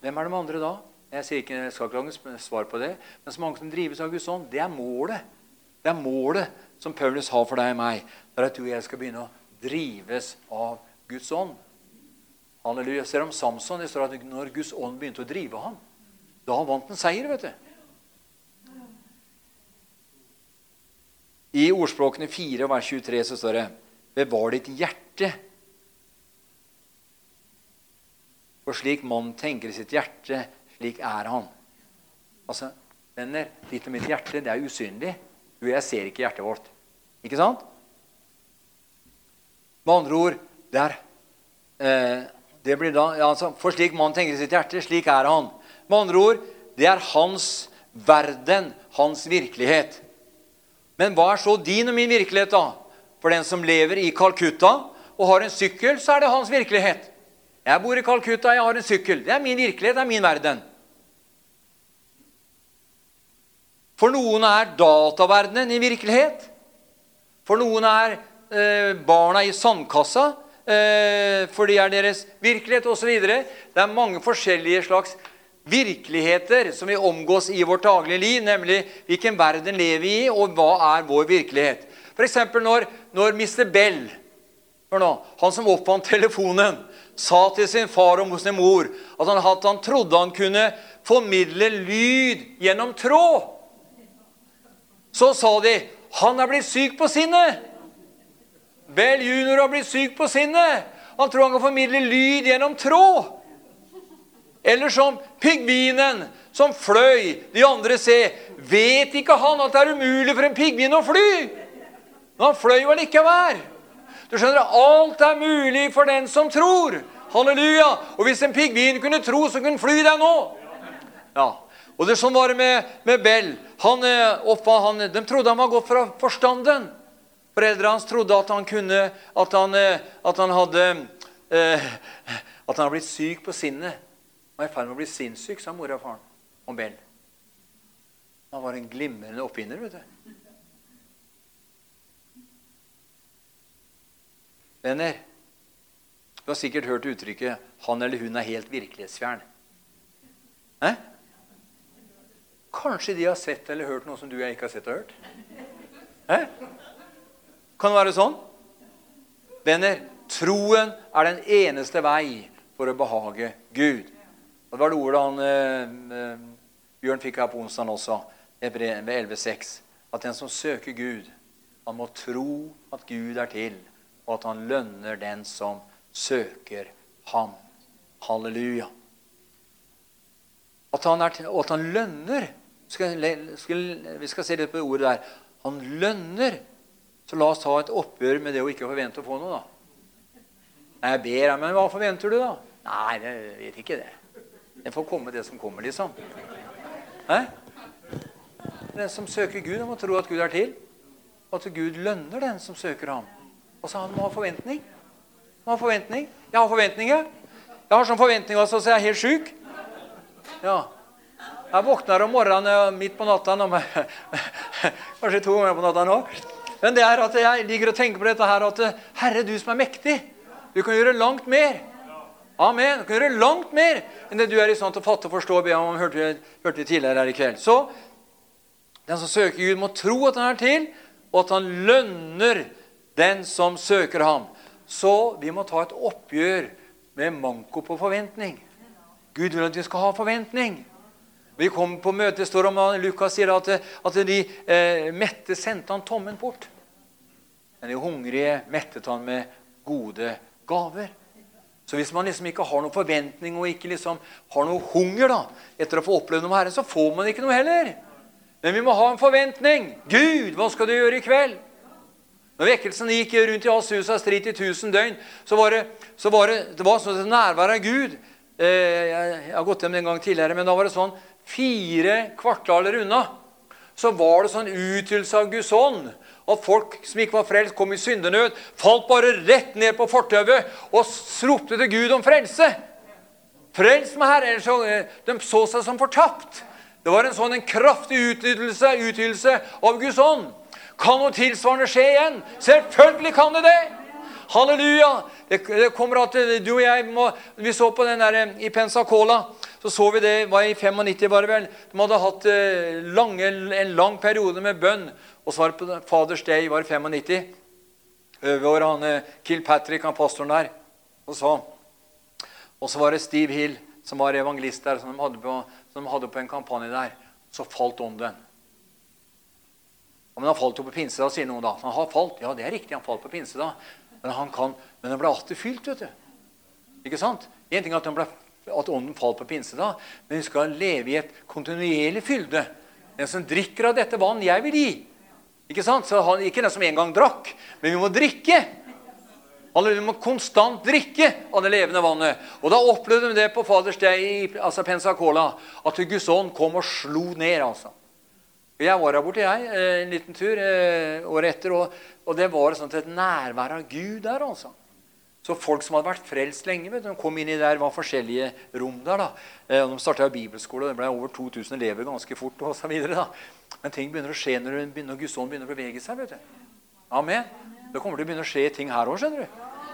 Hvem er de andre da? Jeg sier ikke, jeg skal ikke lage svar på det. Men så mange som drives av Guds ånd, det er målet. Det er målet som Paulus har for deg og meg. Det er at du og jeg skal begynne å drives av Guds ånd. Halleluja. Ser om Samson det står at når Guds ånd begynte å drive ham, da vant han seier. vet du. I ordspråkene 4, vers 23 så står det Bevar ditt hjerte. For slik mannen tenker i sitt hjerte, slik er han. Altså, venner, ditt og mitt hjerte, det er usynlig. Du jeg ser ikke hjertet vårt. Ikke sant? Med andre ord det er, eh, det blir da, ja, altså, For slik mannen tenker i sitt hjerte, slik er han. Med andre ord det er hans verden, hans virkelighet. Men hva er så din og min virkelighet, da? For den som lever i Calcutta og har en sykkel, så er det hans virkelighet. Jeg bor i Calcutta, jeg har en sykkel. Det er min virkelighet, det er min verden. For noen er dataverdenen i virkelighet. For noen er eh, barna i sandkassa, eh, for de er deres virkelighet osv. Det er mange forskjellige slags virkeligheter som vi omgås i vårt daglige liv, nemlig hvilken verden lever vi i, og hva er vår virkelighet. F.eks. Når, når Mr. Bell, nå, han som oppfant telefonen, sa til sin far og sin mor at han, at han trodde han kunne formidle lyd gjennom tråd, så sa de han er blitt syk på sinnet. Bell junior har blitt syk på sinnet. Han tror han kan formidle lyd gjennom tråd. Eller som pingvinen som fløy. De andre ser. Vet ikke han at det er umulig for en pingvin å fly? Men han fløy jo allikevel. Du skjønner, alt er mulig for den som tror. Halleluja. Og hvis en pingvin kunne tro, så kunne han fly deg nå. Ja. Og det Sånn var det med, med Bell. Han, eh, oppa, han, de trodde han var gått fra forstanden. Foreldrene hans trodde at han kunne At han, eh, at han hadde eh, At han hadde blitt syk på sinnet. Var i ferd med å bli sinnssyk, sa mora og faren om Bell. Han var en glimrende oppfinner, vet du. Venner, du har sikkert hørt uttrykket 'han eller hun er helt virkelighetsfjern'. Eh? Kanskje de har sett eller hørt noe som du og jeg ikke har sett og hørt? Eh? Kan det være sånn? Venner, troen er den eneste vei for å behage Gud. Og Det var det ordet han, eh, eh, Bjørn fikk her på onsdag også, ved 11,6. At den som søker Gud, han må tro at Gud er til, og at han lønner den som søker ham. Halleluja. At han, er, og at han lønner skal, skal, Vi skal se litt på det ordet der. Han lønner. Så la oss ta et oppgjør med det å ikke forvente å få noe, da. Jeg ber, men hva forventer du, da? Nei, jeg vet ikke det. Det får komme, det som kommer, liksom. Hæ? Den som søker Gud, han må tro at Gud er til. Og at Gud lønner den som søker ham. Og så han må ha forventning. Han har forventning. Jeg har forventninger. Jeg har sånn forventning også, så jeg er helt sjuk. Ja. Jeg våkner om morgenen midt på natta Kanskje to ganger på natta nå. Men det er at jeg ligger og tenker på dette her at Herre, du som er mektig, du kan gjøre langt mer. Amen. Du kan gjøre langt mer enn det du er i stand til å fatte og forstå og be om. hørte, hørte tidligere her i kveld. Så den som søker Gud, må tro at han er til, og at han lønner den som søker ham. Så vi må ta et oppgjør med manko på forventning. Gud vil at vi skal ha forventning. Vi kom på møtet, står om Lukas sier at, at de eh, mette sendte han tommen bort. Men de hungrige mettet han med gode gaver. Så hvis man liksom ikke har noen forventning og ikke liksom har noe hunger da, etter å få oppleve noe med Herren, så får man ikke noe heller. Men vi må ha en forventning. Gud, hva skal du gjøre i kveld? Når vekkelsen gikk rundt i Azusa strid i 1000 døgn, så var det, så var det, det var sånn et nærvær av Gud. Eh, jeg har gått hjem en gang tidligere, men da var det sånn fire kvartaler unna så var det sånn utgytelse av Guds ånd. At folk som ikke var frelst, kom i syndenød, falt bare rett ned på fortauet og ropte til Gud om frelse. Frels meg, Herre! Ellers så, eh, de så seg som fortapt. Det var en sånn en kraftig utgytelse av Guds ånd. Kan noe tilsvarende skje igjen? Selvfølgelig kan det det! Halleluja! Det, det kommer at du og jeg må, Vi så på den der eh, i Pensacola. Så så vi det var i 95, var det vel. De hadde hatt eh, lange, en lang periode med bønn. Og så var det på Fathers Day var det 95. Over han eh, Kilpatrick, han pastoren der. Og så, og så var det Steve Hill, som var evangelist der, som de hadde på, som de hadde på en kampanje der. Så falt ånden. Men han falt jo på pinsedag, sier noen da. Han har falt. Ja, det er riktig, han falt på pinsedag. Men han, kan, men han ble alltid fylt, vet du. Ikke sant? En ting er at, han ble, at ånden falt på pinsedag, men vi skal leve i et kontinuerlig fylde. Den som drikker av dette vann jeg vil gi. Ikke sant? Så han, Ikke den som en gang drakk, men vi må drikke. Vi må konstant drikke av det levende vannet. Og Da opplevde vi det på Faders i altså Pensacola, at Guds ånd kom og slo ned. altså. Jeg var der borte jeg, eh, en liten tur eh, året etter, og, og, det var sånn et nærvær av Gud der. altså. Så folk som hadde vært frelst lenge, vet du, de kom inn i der, var forskjellige rom der. da. Eh, De starta bibelskole, og det ble over 2000 elever ganske fort. og så videre, da. Men ting begynner å skje når, Guds ånd begynner å bevege seg. vet du. Amen. Det kommer til å begynne å skje ting her òg.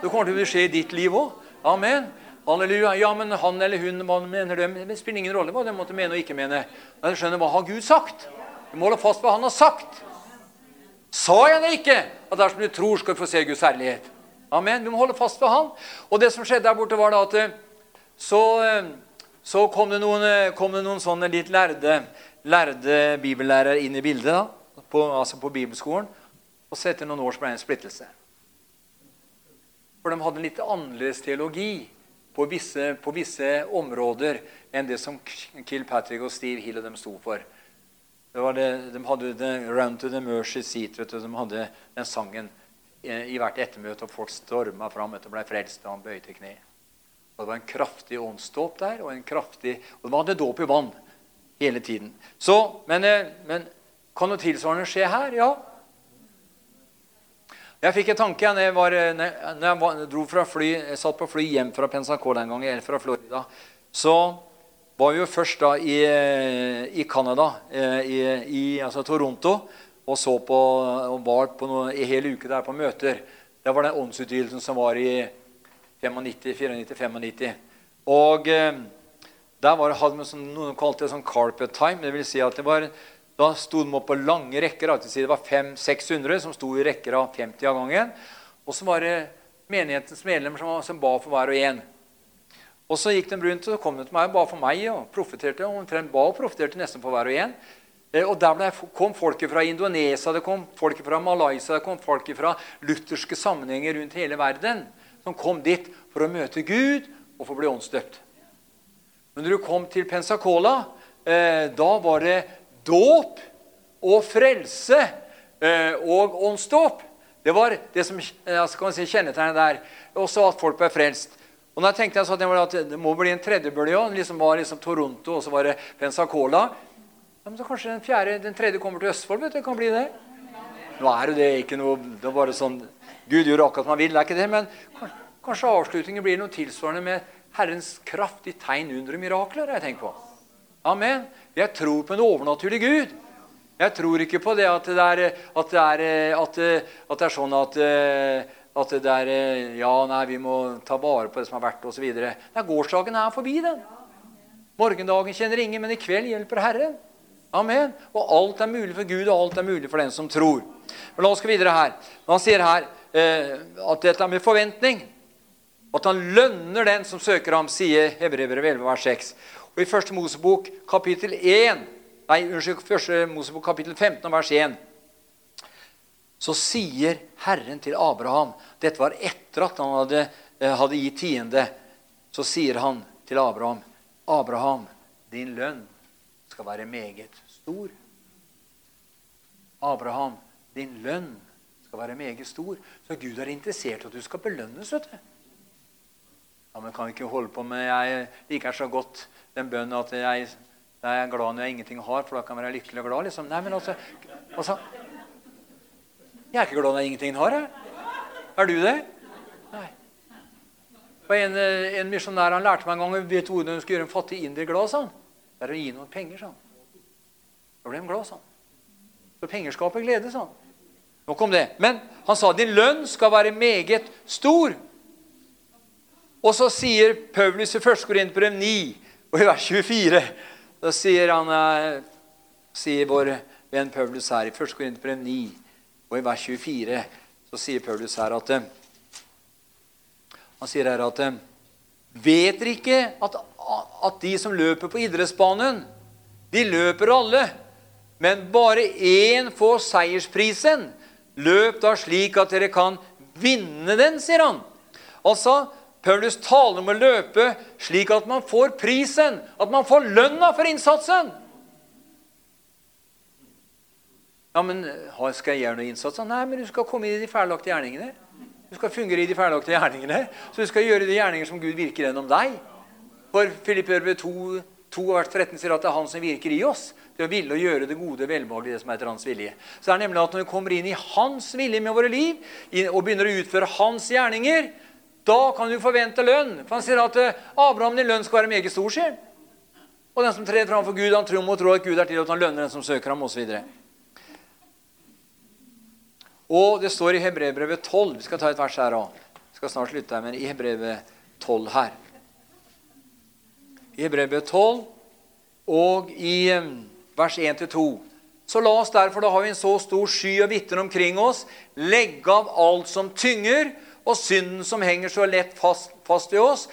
Det kommer til å skje i ditt liv òg. Amen. Halleluja. Ja, men han eller hun, hva mener de? Det spiller ingen rolle hva de måtte mene og ikke mene. Men du skjønner hva har Gud sagt. Du må holde fast på hva han har sagt. Sa jeg det ikke? At dersom du tror, skal du få se Guds herlighet. Amen. Vi må holde fast ved han. Og det som skjedde der borte, var da at eh, så, eh, så kom, det noen, eh, kom, det noen, sånne litt lærde, lærde bibellærere inn i bildet, da, på, altså på bibelskolen. Og så etter noen år så ble det en splittelse. For de hadde en litt annerledes teologi på visse, på visse områder enn det som Kilpatrick og Steve Hill og dem sto for. Det det, de hadde the 'Round to the Mercy Seat'. vet du, De hadde den sangen i hvert ettermøte, og folk storma fram og ble frelst, og han bøyde kne. Og Det var en kraftig åndsdåp der, og en kraftig, og de hadde dåp i vann hele tiden. Så, men, eh, men kan noe tilsvarende skje her? Ja. Jeg fikk en tanke når jeg, var, når jeg, dro fra fly, jeg satt på fly hjem fra Pensacola en gang, eller fra Florida. Så var vi jo først da i, i eh, i, i altså Toronto, og så på, og var på noe, i hele uke der på møter. Det var den åndsutvidelsen som var i 94-95. Og eh, der var, hadde man sånn, noen kalte det sånn carpet time. Det vil si at det var, da sto de opp på lange rekker. Det var 500-600 som sto i rekker av 50 av gangen. Og så var det menighetens medlemmer som, som ba for hver og en. Og så gikk de rundt og så kom de til meg og ba for meg og profeterte. Og omtrent ba og profeterte nesten for hver og en. Eh, og Der ble, kom folk fra Indonesia, det kom folk fra Malaysia, det kom folk fra lutherske sammenhenger rundt hele verden som kom dit for å møte Gud og få bli åndsdøpt. Men når du kom til Pensacola, eh, da var det dåp og frelse eh, og åndsdåp. Det var det som altså, si, kjennetegnet der. Også at folk ble frelst. Og da tenkte jeg så at det må bli en tredjebølge òg. Liksom var liksom Toronto, og så var det Pensacola. Ja, men så kanskje den, fjerde, den tredje kommer til Østfold. vet du, kan bli det. Nå er jo det ikke noe det er bare sånn, Gud gjør akkurat som han vil, det er ikke det. Men kanskje avslutningen blir noe tilsvarende med Herrens kraft i tegn, under mirakler. jeg tenker på. Amen. Jeg tror på en overnaturlig Gud. Jeg tror ikke på det at det er, at det er, at det, at det er sånn at at det er Ja, nei, vi må ta vare på det som har vært, osv. Gårsdagen er forbi, den. Morgendagen kjenner ingen, men i kveld hjelper Herren. Amen. Og alt er mulig for Gud, og alt er mulig for den som tror. Men La oss gå videre her. Han sier her eh, at dette er med forventning. At han lønner den som søker ham, sier Hebrevet 11, vers 6. Og i Første Mosebok kapittel 1, nei, unnskyld, Første Mosebok kapittel 15, vers 1 så sier Herren til Abraham Dette var etter at han hadde, eh, hadde gitt tiende. Så sier han til Abraham, 'Abraham, din lønn skal være meget stor.' Abraham, din lønn skal være meget stor. Så Gud er interessert i at du skal belønnes. vet du. Ja, men kan vi ikke holde på med Jeg liker så godt den bønnen at jeg, jeg er glad når jeg ingenting har, for da kan jeg være lykkelig og glad. liksom. Nei, men altså, altså jeg er ikke glad når jeg ingenting har. Jeg. Er du det? Nei. Og En, eh, en misjonær han lærte meg en gang vet hvordan du skal gjøre en fattig inder glad. sa. Det er å gi noen penger, sa han. Da ble de glad, sa han. Så penger skaper glede, sa han. Nok om det. Men han sa din lønn skal være meget stor. Og så sier Paulus i 1. Korinterbrev 9 og i vers 24 Da sier, han, eh, sier vår venn Paulus her i 1. Korinterbrev 9 og i vers 24 så sier Paulus her at eh, Han sier her at eh, Vet dere ikke at, at de som løper på idrettsbanen, de løper alle, men bare én får seiersprisen? Løp da slik at dere kan vinne den, sier han. Altså, Paulus taler om å løpe slik at man får prisen, at man får lønna for innsatsen. Ja, men Skal jeg gjøre noe innsats? Nei, men du skal komme i de ferdiglagte gjerningene. Du skal fungere i de ferdiglagte gjerningene. Så du skal gjøre de gjerninger som Gud virker gjennom deg. For Filippørbrevet 2, 2 vers 13 sier at det er Han som virker i oss. Det å ville å gjøre det gode, velbehagelige, det som er etter Hans vilje. Så det er nemlig at når vi kommer inn i Hans vilje med våre liv, og begynner å utføre Hans gjerninger, da kan du forvente lønn. For han sier at eh, Abraham din lønn skal være meget stor, sier Og den som trer framfor Gud, han tror må tro at Gud er til at han lønner den som søker ham, osv. Og det står i Hebrevbrevet 12 Vi skal ta et vers her òg. Skal snart slutte her, men i Hebrevet 12 her. i Hebrevet 12 og i vers 1-2. Så la oss derfor, da har vi en så stor sky av vitner omkring oss, legge av alt som tynger, og synden som henger så lett fast, fast i oss,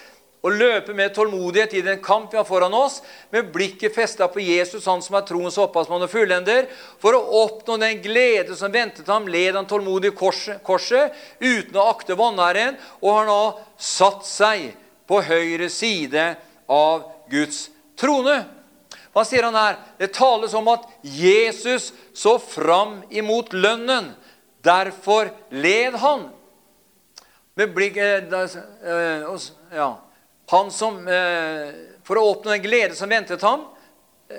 og løpe med tålmodighet i den kamp vi har foran oss, med blikket festa på Jesus, han som er troens opphavsmann og fullender, for å oppnå den glede som ventet ham, led han tålmodig korset, korset, uten å akte vanæren, og har nå satt seg på høyre side av Guds trone. Hva sier han her? Det tales om at Jesus så fram imot lønnen. Derfor led han. Med blikk, eh, eh, ja. Han som, eh, For å oppnå den glede som ventet ham,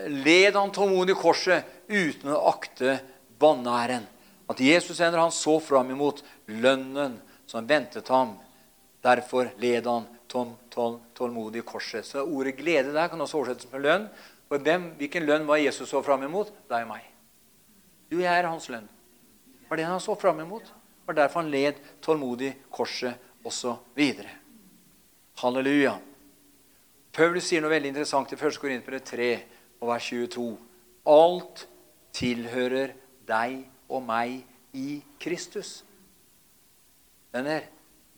led han tålmodig korset uten å akte vanæren. At Jesus ender han så fram imot lønnen som ventet ham. Derfor led han tål, tål, tålmodig korset. Så ordet glede der kan også oversettes med lønn. For hvem, Hvilken lønn var Jesus så fram imot? Deg og meg. Du, jeg er hans lønn. Det var det han så fram imot. Det var derfor han led tålmodig korset osv. Halleluja. Paulus sier noe veldig interessant i 1. Korinterbrev 3 og vers 22. Alt tilhører deg og meg i Kristus. Denne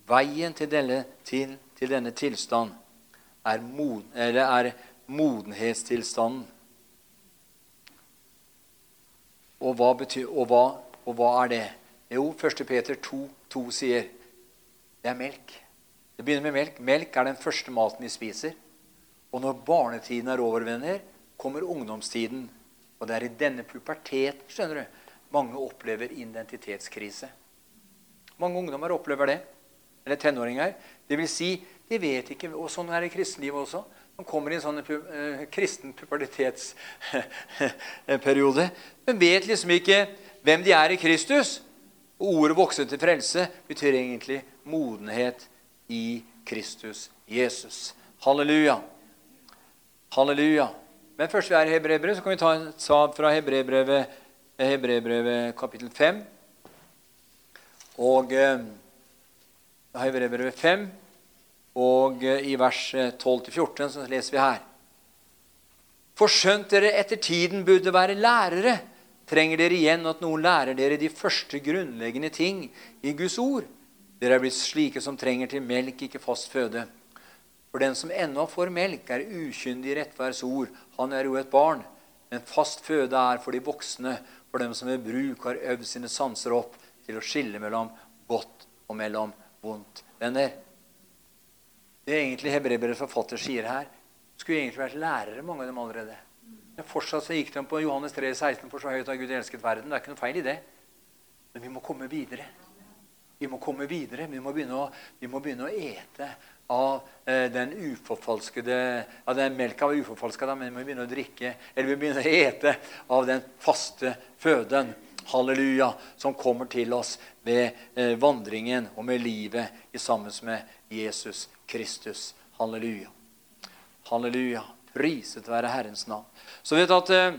veien til denne, til, til denne tilstand er, mod, er modenhetstilstanden. Og hva, betyr, og, hva, og hva, er det? Jo, 1. Peter 2, 2 sier det er melk. Det begynner med melk. Melk er den første maten vi spiser. Og når barnetiden er over, venner, kommer ungdomstiden. Og det er i denne puberteten skjønner du, mange opplever identitetskrise. Mange ungdommer opplever det. Eller tenåringer. Det vil si, de vet ikke, og sånn er det i kristenlivet også. Man kommer i en sånn uh, kristen pubertetsperiode. Men vet liksom ikke hvem de er i Kristus. Og ordet 'vokse til frelse' betyr egentlig modenhet i Kristus Jesus. Halleluja. Halleluja. Men først vi er i Hebrebrevet, så kan vi ta en sab fra Hebrebrevet, Hebrebrevet kapittel 5. Og eh, Hebrebrevet 5 og eh, i vers 12-14 eh, så leser vi her. For skjønt dere etter tiden burde være lærere, trenger dere igjen at noen lærer dere de første grunnleggende ting i Guds ord. Dere er blitt slike som trenger til melk, ikke fast føde. For den som ennå får melk, er ukyndig i rettferds ord. Han er jo et barn. Men fast føde er for de voksne, for dem som ved bruk har øvd sine sanser opp til å skille mellom godt og mellom vondt. Venner, det er egentlig Hebreerbrevets forfatter sier her, skulle egentlig vært lærere, mange av dem allerede. Men fortsatt så gikk de på Johannes 3, 16, for så høyt har Gud elsket verden. Det er ikke noe feil i det. Men vi må komme videre. Vi må komme videre. Vi må begynne å, må begynne å ete av eh, den uforfalskede av den Melka var uforfalska, men vi må begynne å drikke, eller vi må begynne å ete av den faste føden. Halleluja, som kommer til oss ved eh, vandringen og med livet i sammen med Jesus Kristus. Halleluja. Halleluja. Priset være Herrens navn. Så vet du at eh,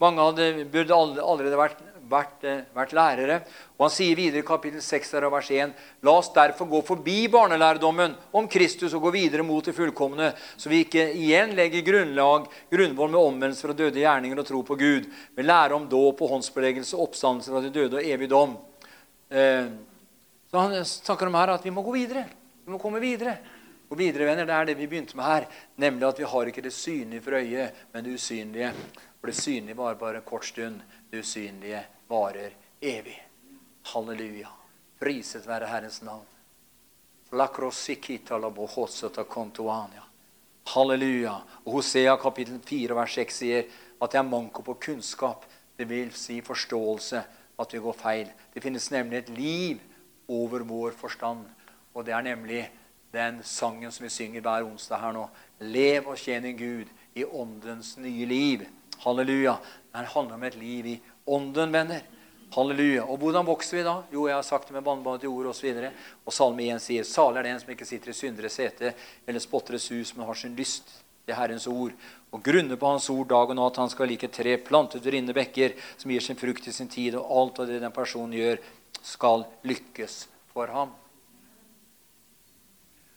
mange hadde, burde allerede vært, vært, eh, vært, lærere. Og Han sier videre i kapittel 6 av vers 1.: La oss derfor gå forbi barnelærdommen om Kristus og gå videre mot det fullkomne, så vi ikke igjen legger grunnlag, grunnvoll med omvendelse fra døde gjerninger og tro på Gud, med lære om dåp og håndsbeleggelse, oppstandelse fra de døde og evig dom. Eh, så Han snakker om her at vi må gå videre. Vi må komme videre. Og videre, venner, Det er det vi begynte med her, nemlig at vi har ikke det synlige for øyet, men det usynlige. For det synlige varer bare en kort stund. Det usynlige varer evig. Halleluja. Priset være Herrens navn. Halleluja. Hosea kapittel 4 vers 6 sier at det er manko på kunnskap. Det vil si forståelse at vi går feil. Det finnes nemlig et liv over vår forstand. Og det er nemlig den sangen som vi synger hver onsdag her nå. Lev og tjen din Gud i åndens nye liv. Halleluja. Det handler om et liv i ånden, venner. Halleluja. Og hvordan vokser vi da? Jo, jeg har sagt det med i ord osv. Og, så og Salme 1 sier salig er den som ikke sitter i synderes sete eller spotteres hus, men har sin lyst til Herrens ord. Og grunner på Hans ord dag og natt. Han skal like tre plantet ved rinnende bekker, som gir sin frukt i sin tid. Og alt av det den personen gjør, skal lykkes for ham.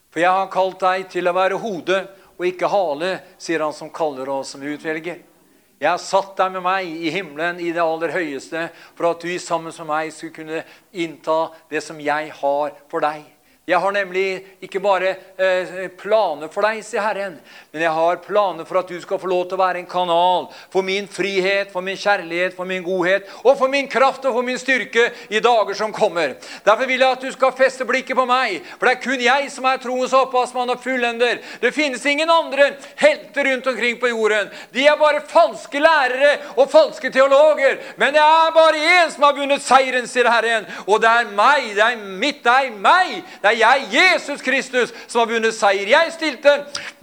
For jeg har kalt deg til å være hode og ikke hale, sier han som kaller oss som utvelger. Jeg har satt deg med meg i himmelen i det aller høyeste, for at du sammen med meg skulle kunne innta det som jeg har for deg. Jeg har nemlig ikke bare eh, planer for deg, sier Herren, men jeg har planer for at du skal få lov til å være en kanal for min frihet, for min kjærlighet, for min godhet og for min kraft og for min styrke i dager som kommer. Derfor vil jeg at du skal feste blikket på meg, for det er kun jeg som er troens opphavsmann og fullender. Det finnes ingen andre helter rundt omkring på jorden. De er bare falske lærere og falske teologer. Men det er bare én som har vunnet seieren, sier Herren, og det er meg. Det er mitt, det er meg. Det er jeg, Jesus Kristus, som har vunnet seier. Jeg stilte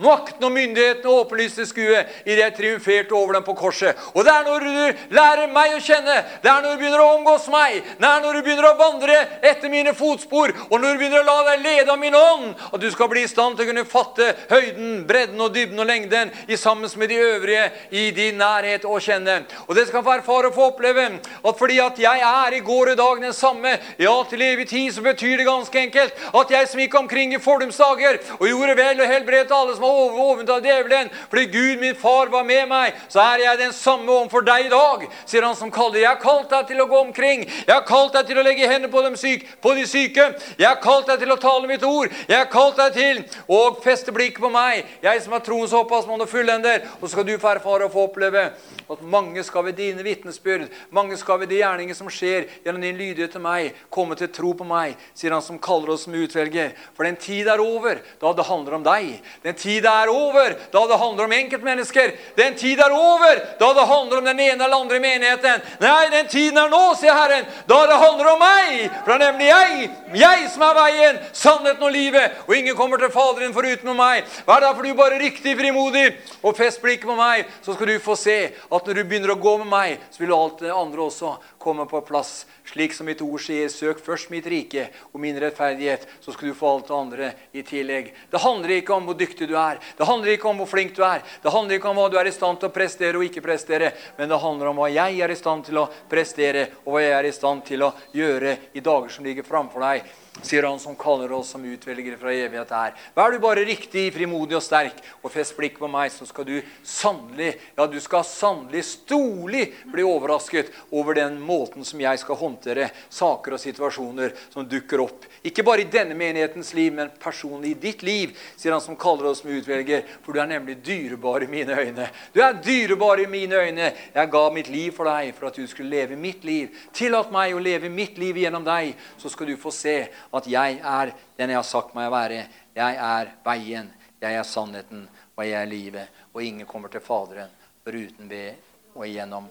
makten og myndigheten og åpenlyste skue i det jeg triumferte over dem på korset. Og det er når du lærer meg å kjenne, det er når du begynner å omgås meg, det er når du begynner å vandre etter mine fotspor, og når du begynner å la deg lede av min ånd, at du skal bli i stand til å kunne fatte høyden, bredden og dybden og lengden i sammen med de øvrige i din nærhet og kjenne. Og det skal få erfare å få oppleve at fordi at jeg er i går og i dag den samme, ja, til evig tid, så betyr det ganske enkelt at at jeg som gikk omkring i fordums dager og gjorde vel og helbredet alle som var overvunnet av djevelen, fordi Gud, min far, var med meg, så er jeg den samme overfor deg i dag, sier han som kaller. Jeg har kalt deg til å gå omkring. Jeg har kalt deg til å legge hendene på, syke, på de syke. Jeg har kalt deg til å tale mitt ord. Jeg har kalt deg til å feste blikket på meg, jeg som er troens opphavsmann og fullender. Og så skal du få erfare og få oppleve at mange skal ved dine vitnesbyrd, mange skal ved de gjerninger som skjer gjennom din lydighet til meg, komme til tro på meg, sier han som kaller oss som utvelger. For den tid er over da det handler om deg. Den tid er over da det handler om enkeltmennesker. Den tid er over da det handler om den ene eller andre menigheten. Nei, den tiden er nå, sier Herren, da det handler om meg. For det er nemlig jeg, jeg som er veien, sannheten og livet. Og ingen kommer til Faderen foruten meg. Vær derfor du bare riktig frimodig og fest blikket på meg, så skal du få se at når du begynner å gå med meg, så vil alt det andre også komme på plass. Slik som mitt ord sier, søk først mitt rike og min rettferdighet, så skal du få alt det andre i tillegg. Det handler ikke om hvor dyktig du er, det handler ikke om hvor flink du er, det handler ikke om hva du er i stand til å prestere og ikke prestere, men det handler om hva jeg er i stand til å prestere, og hva jeg er i stand til å gjøre i dager som ligger framfor deg sier han som kaller oss som utvelgere fra evighet er. Vær du bare riktig, frimodig og sterk, og fest blikk på meg, så skal du sannelig, ja, du skal sannelig stolig bli overrasket over den måten som jeg skal håndtere saker og situasjoner som dukker opp. Ikke bare i denne menighetens liv, men personlig i ditt liv, sier han som kaller oss med utvelger, for du er nemlig dyrebar i mine øyne. Du er dyrebar i mine øyne. Jeg ga mitt liv for deg, for at du skulle leve mitt liv. Tillat meg å leve mitt liv gjennom deg, så skal du få se at jeg er den jeg har sagt meg å være. Jeg er veien, jeg er sannheten, og jeg er livet. Og ingen kommer til Faderen foruten ved og gjennom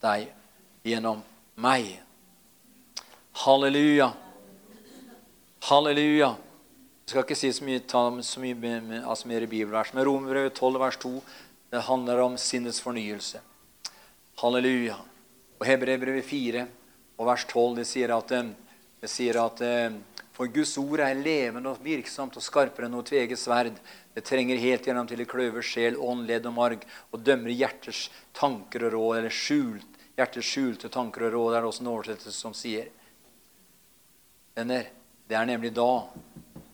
deg, gjennom meg. Halleluja. Halleluja. Jeg skal ikke si så mye, ta så mye med, altså mer bibelvers, men Romerbrevet 12, vers 2 det handler om sinnets fornyelse. Halleluja. Og Hebrevet 4 og vers 12 det sier at eh, det sier at eh, for Guds ord er levende og virksomt og skarpere enn noe tveget sverd. Det trenger helt gjennom til det kløver sjel, ånd, ledd og marg og dømmer hjerters tanker og råd, eller skjult, hjerters skjulte tanker og råd. Det er også en oversettelse som sier. Venner, det er nemlig da,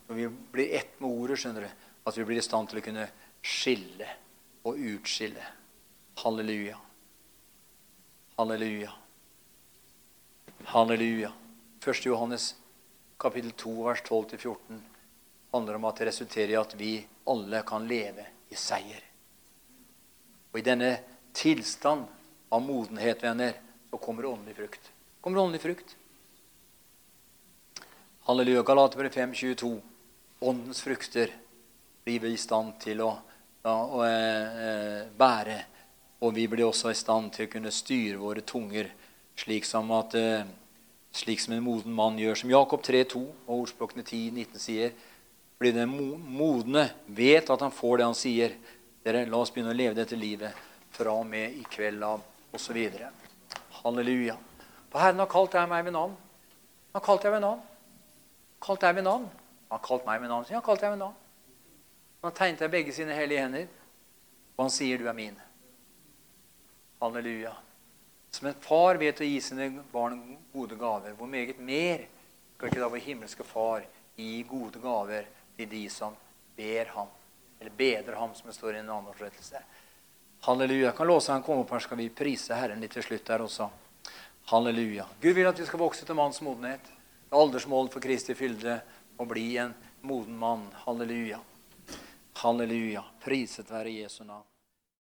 når vi blir ett med ordet, skjønner du, at vi blir i stand til å kunne skille og utskille. Halleluja. Halleluja. Halleluja. 1. Johannes kapittel 2, vers 12-14 handler om at det resulterer i at vi alle kan leve i seier. Og i denne tilstand av modenhet, venner, så kommer åndelig frukt. Kommer åndelig frukt. Halleluja. Galaterbrev 5, 22. Åndens frukter blir vi i stand til å, ja, å eh, bære. Og vi blir også i stand til å kunne styre våre tunger slik som at eh, slik som en moden mann gjør. Som Jakob 3,2 og ordspråkene 10,19 sier. Fordi den modne vet at han får det han sier. Dere, La oss begynne å leve dette livet fra og med i kveld av osv. Halleluja. For Herren har kalt deg meg ved navn. Han har kalt deg ved navn kalte jeg ved navn. Han kalte meg ved navn. Ja, kalte jeg ved navn. Han tegnet jeg begge sine hellige hender, og han sier, 'Du er min'. Halleluja. Som en far vet å gi sine barn gode gaver, hvor meget mer skal ikke da vår himmelske Far gi gode gaver til de som ber ham, eller bedrer ham, som det står i en annen oversettelse. Halleluja. Kan låse han komme opp her, skal vi prise Herren litt til slutt der også. Halleluja. Gud vil at vi skal vokse til manns modenhet. Aldersmålet for Kristi fylde å bli en moden mann. Halleluja. Halleluja. Priset være Jesu navn.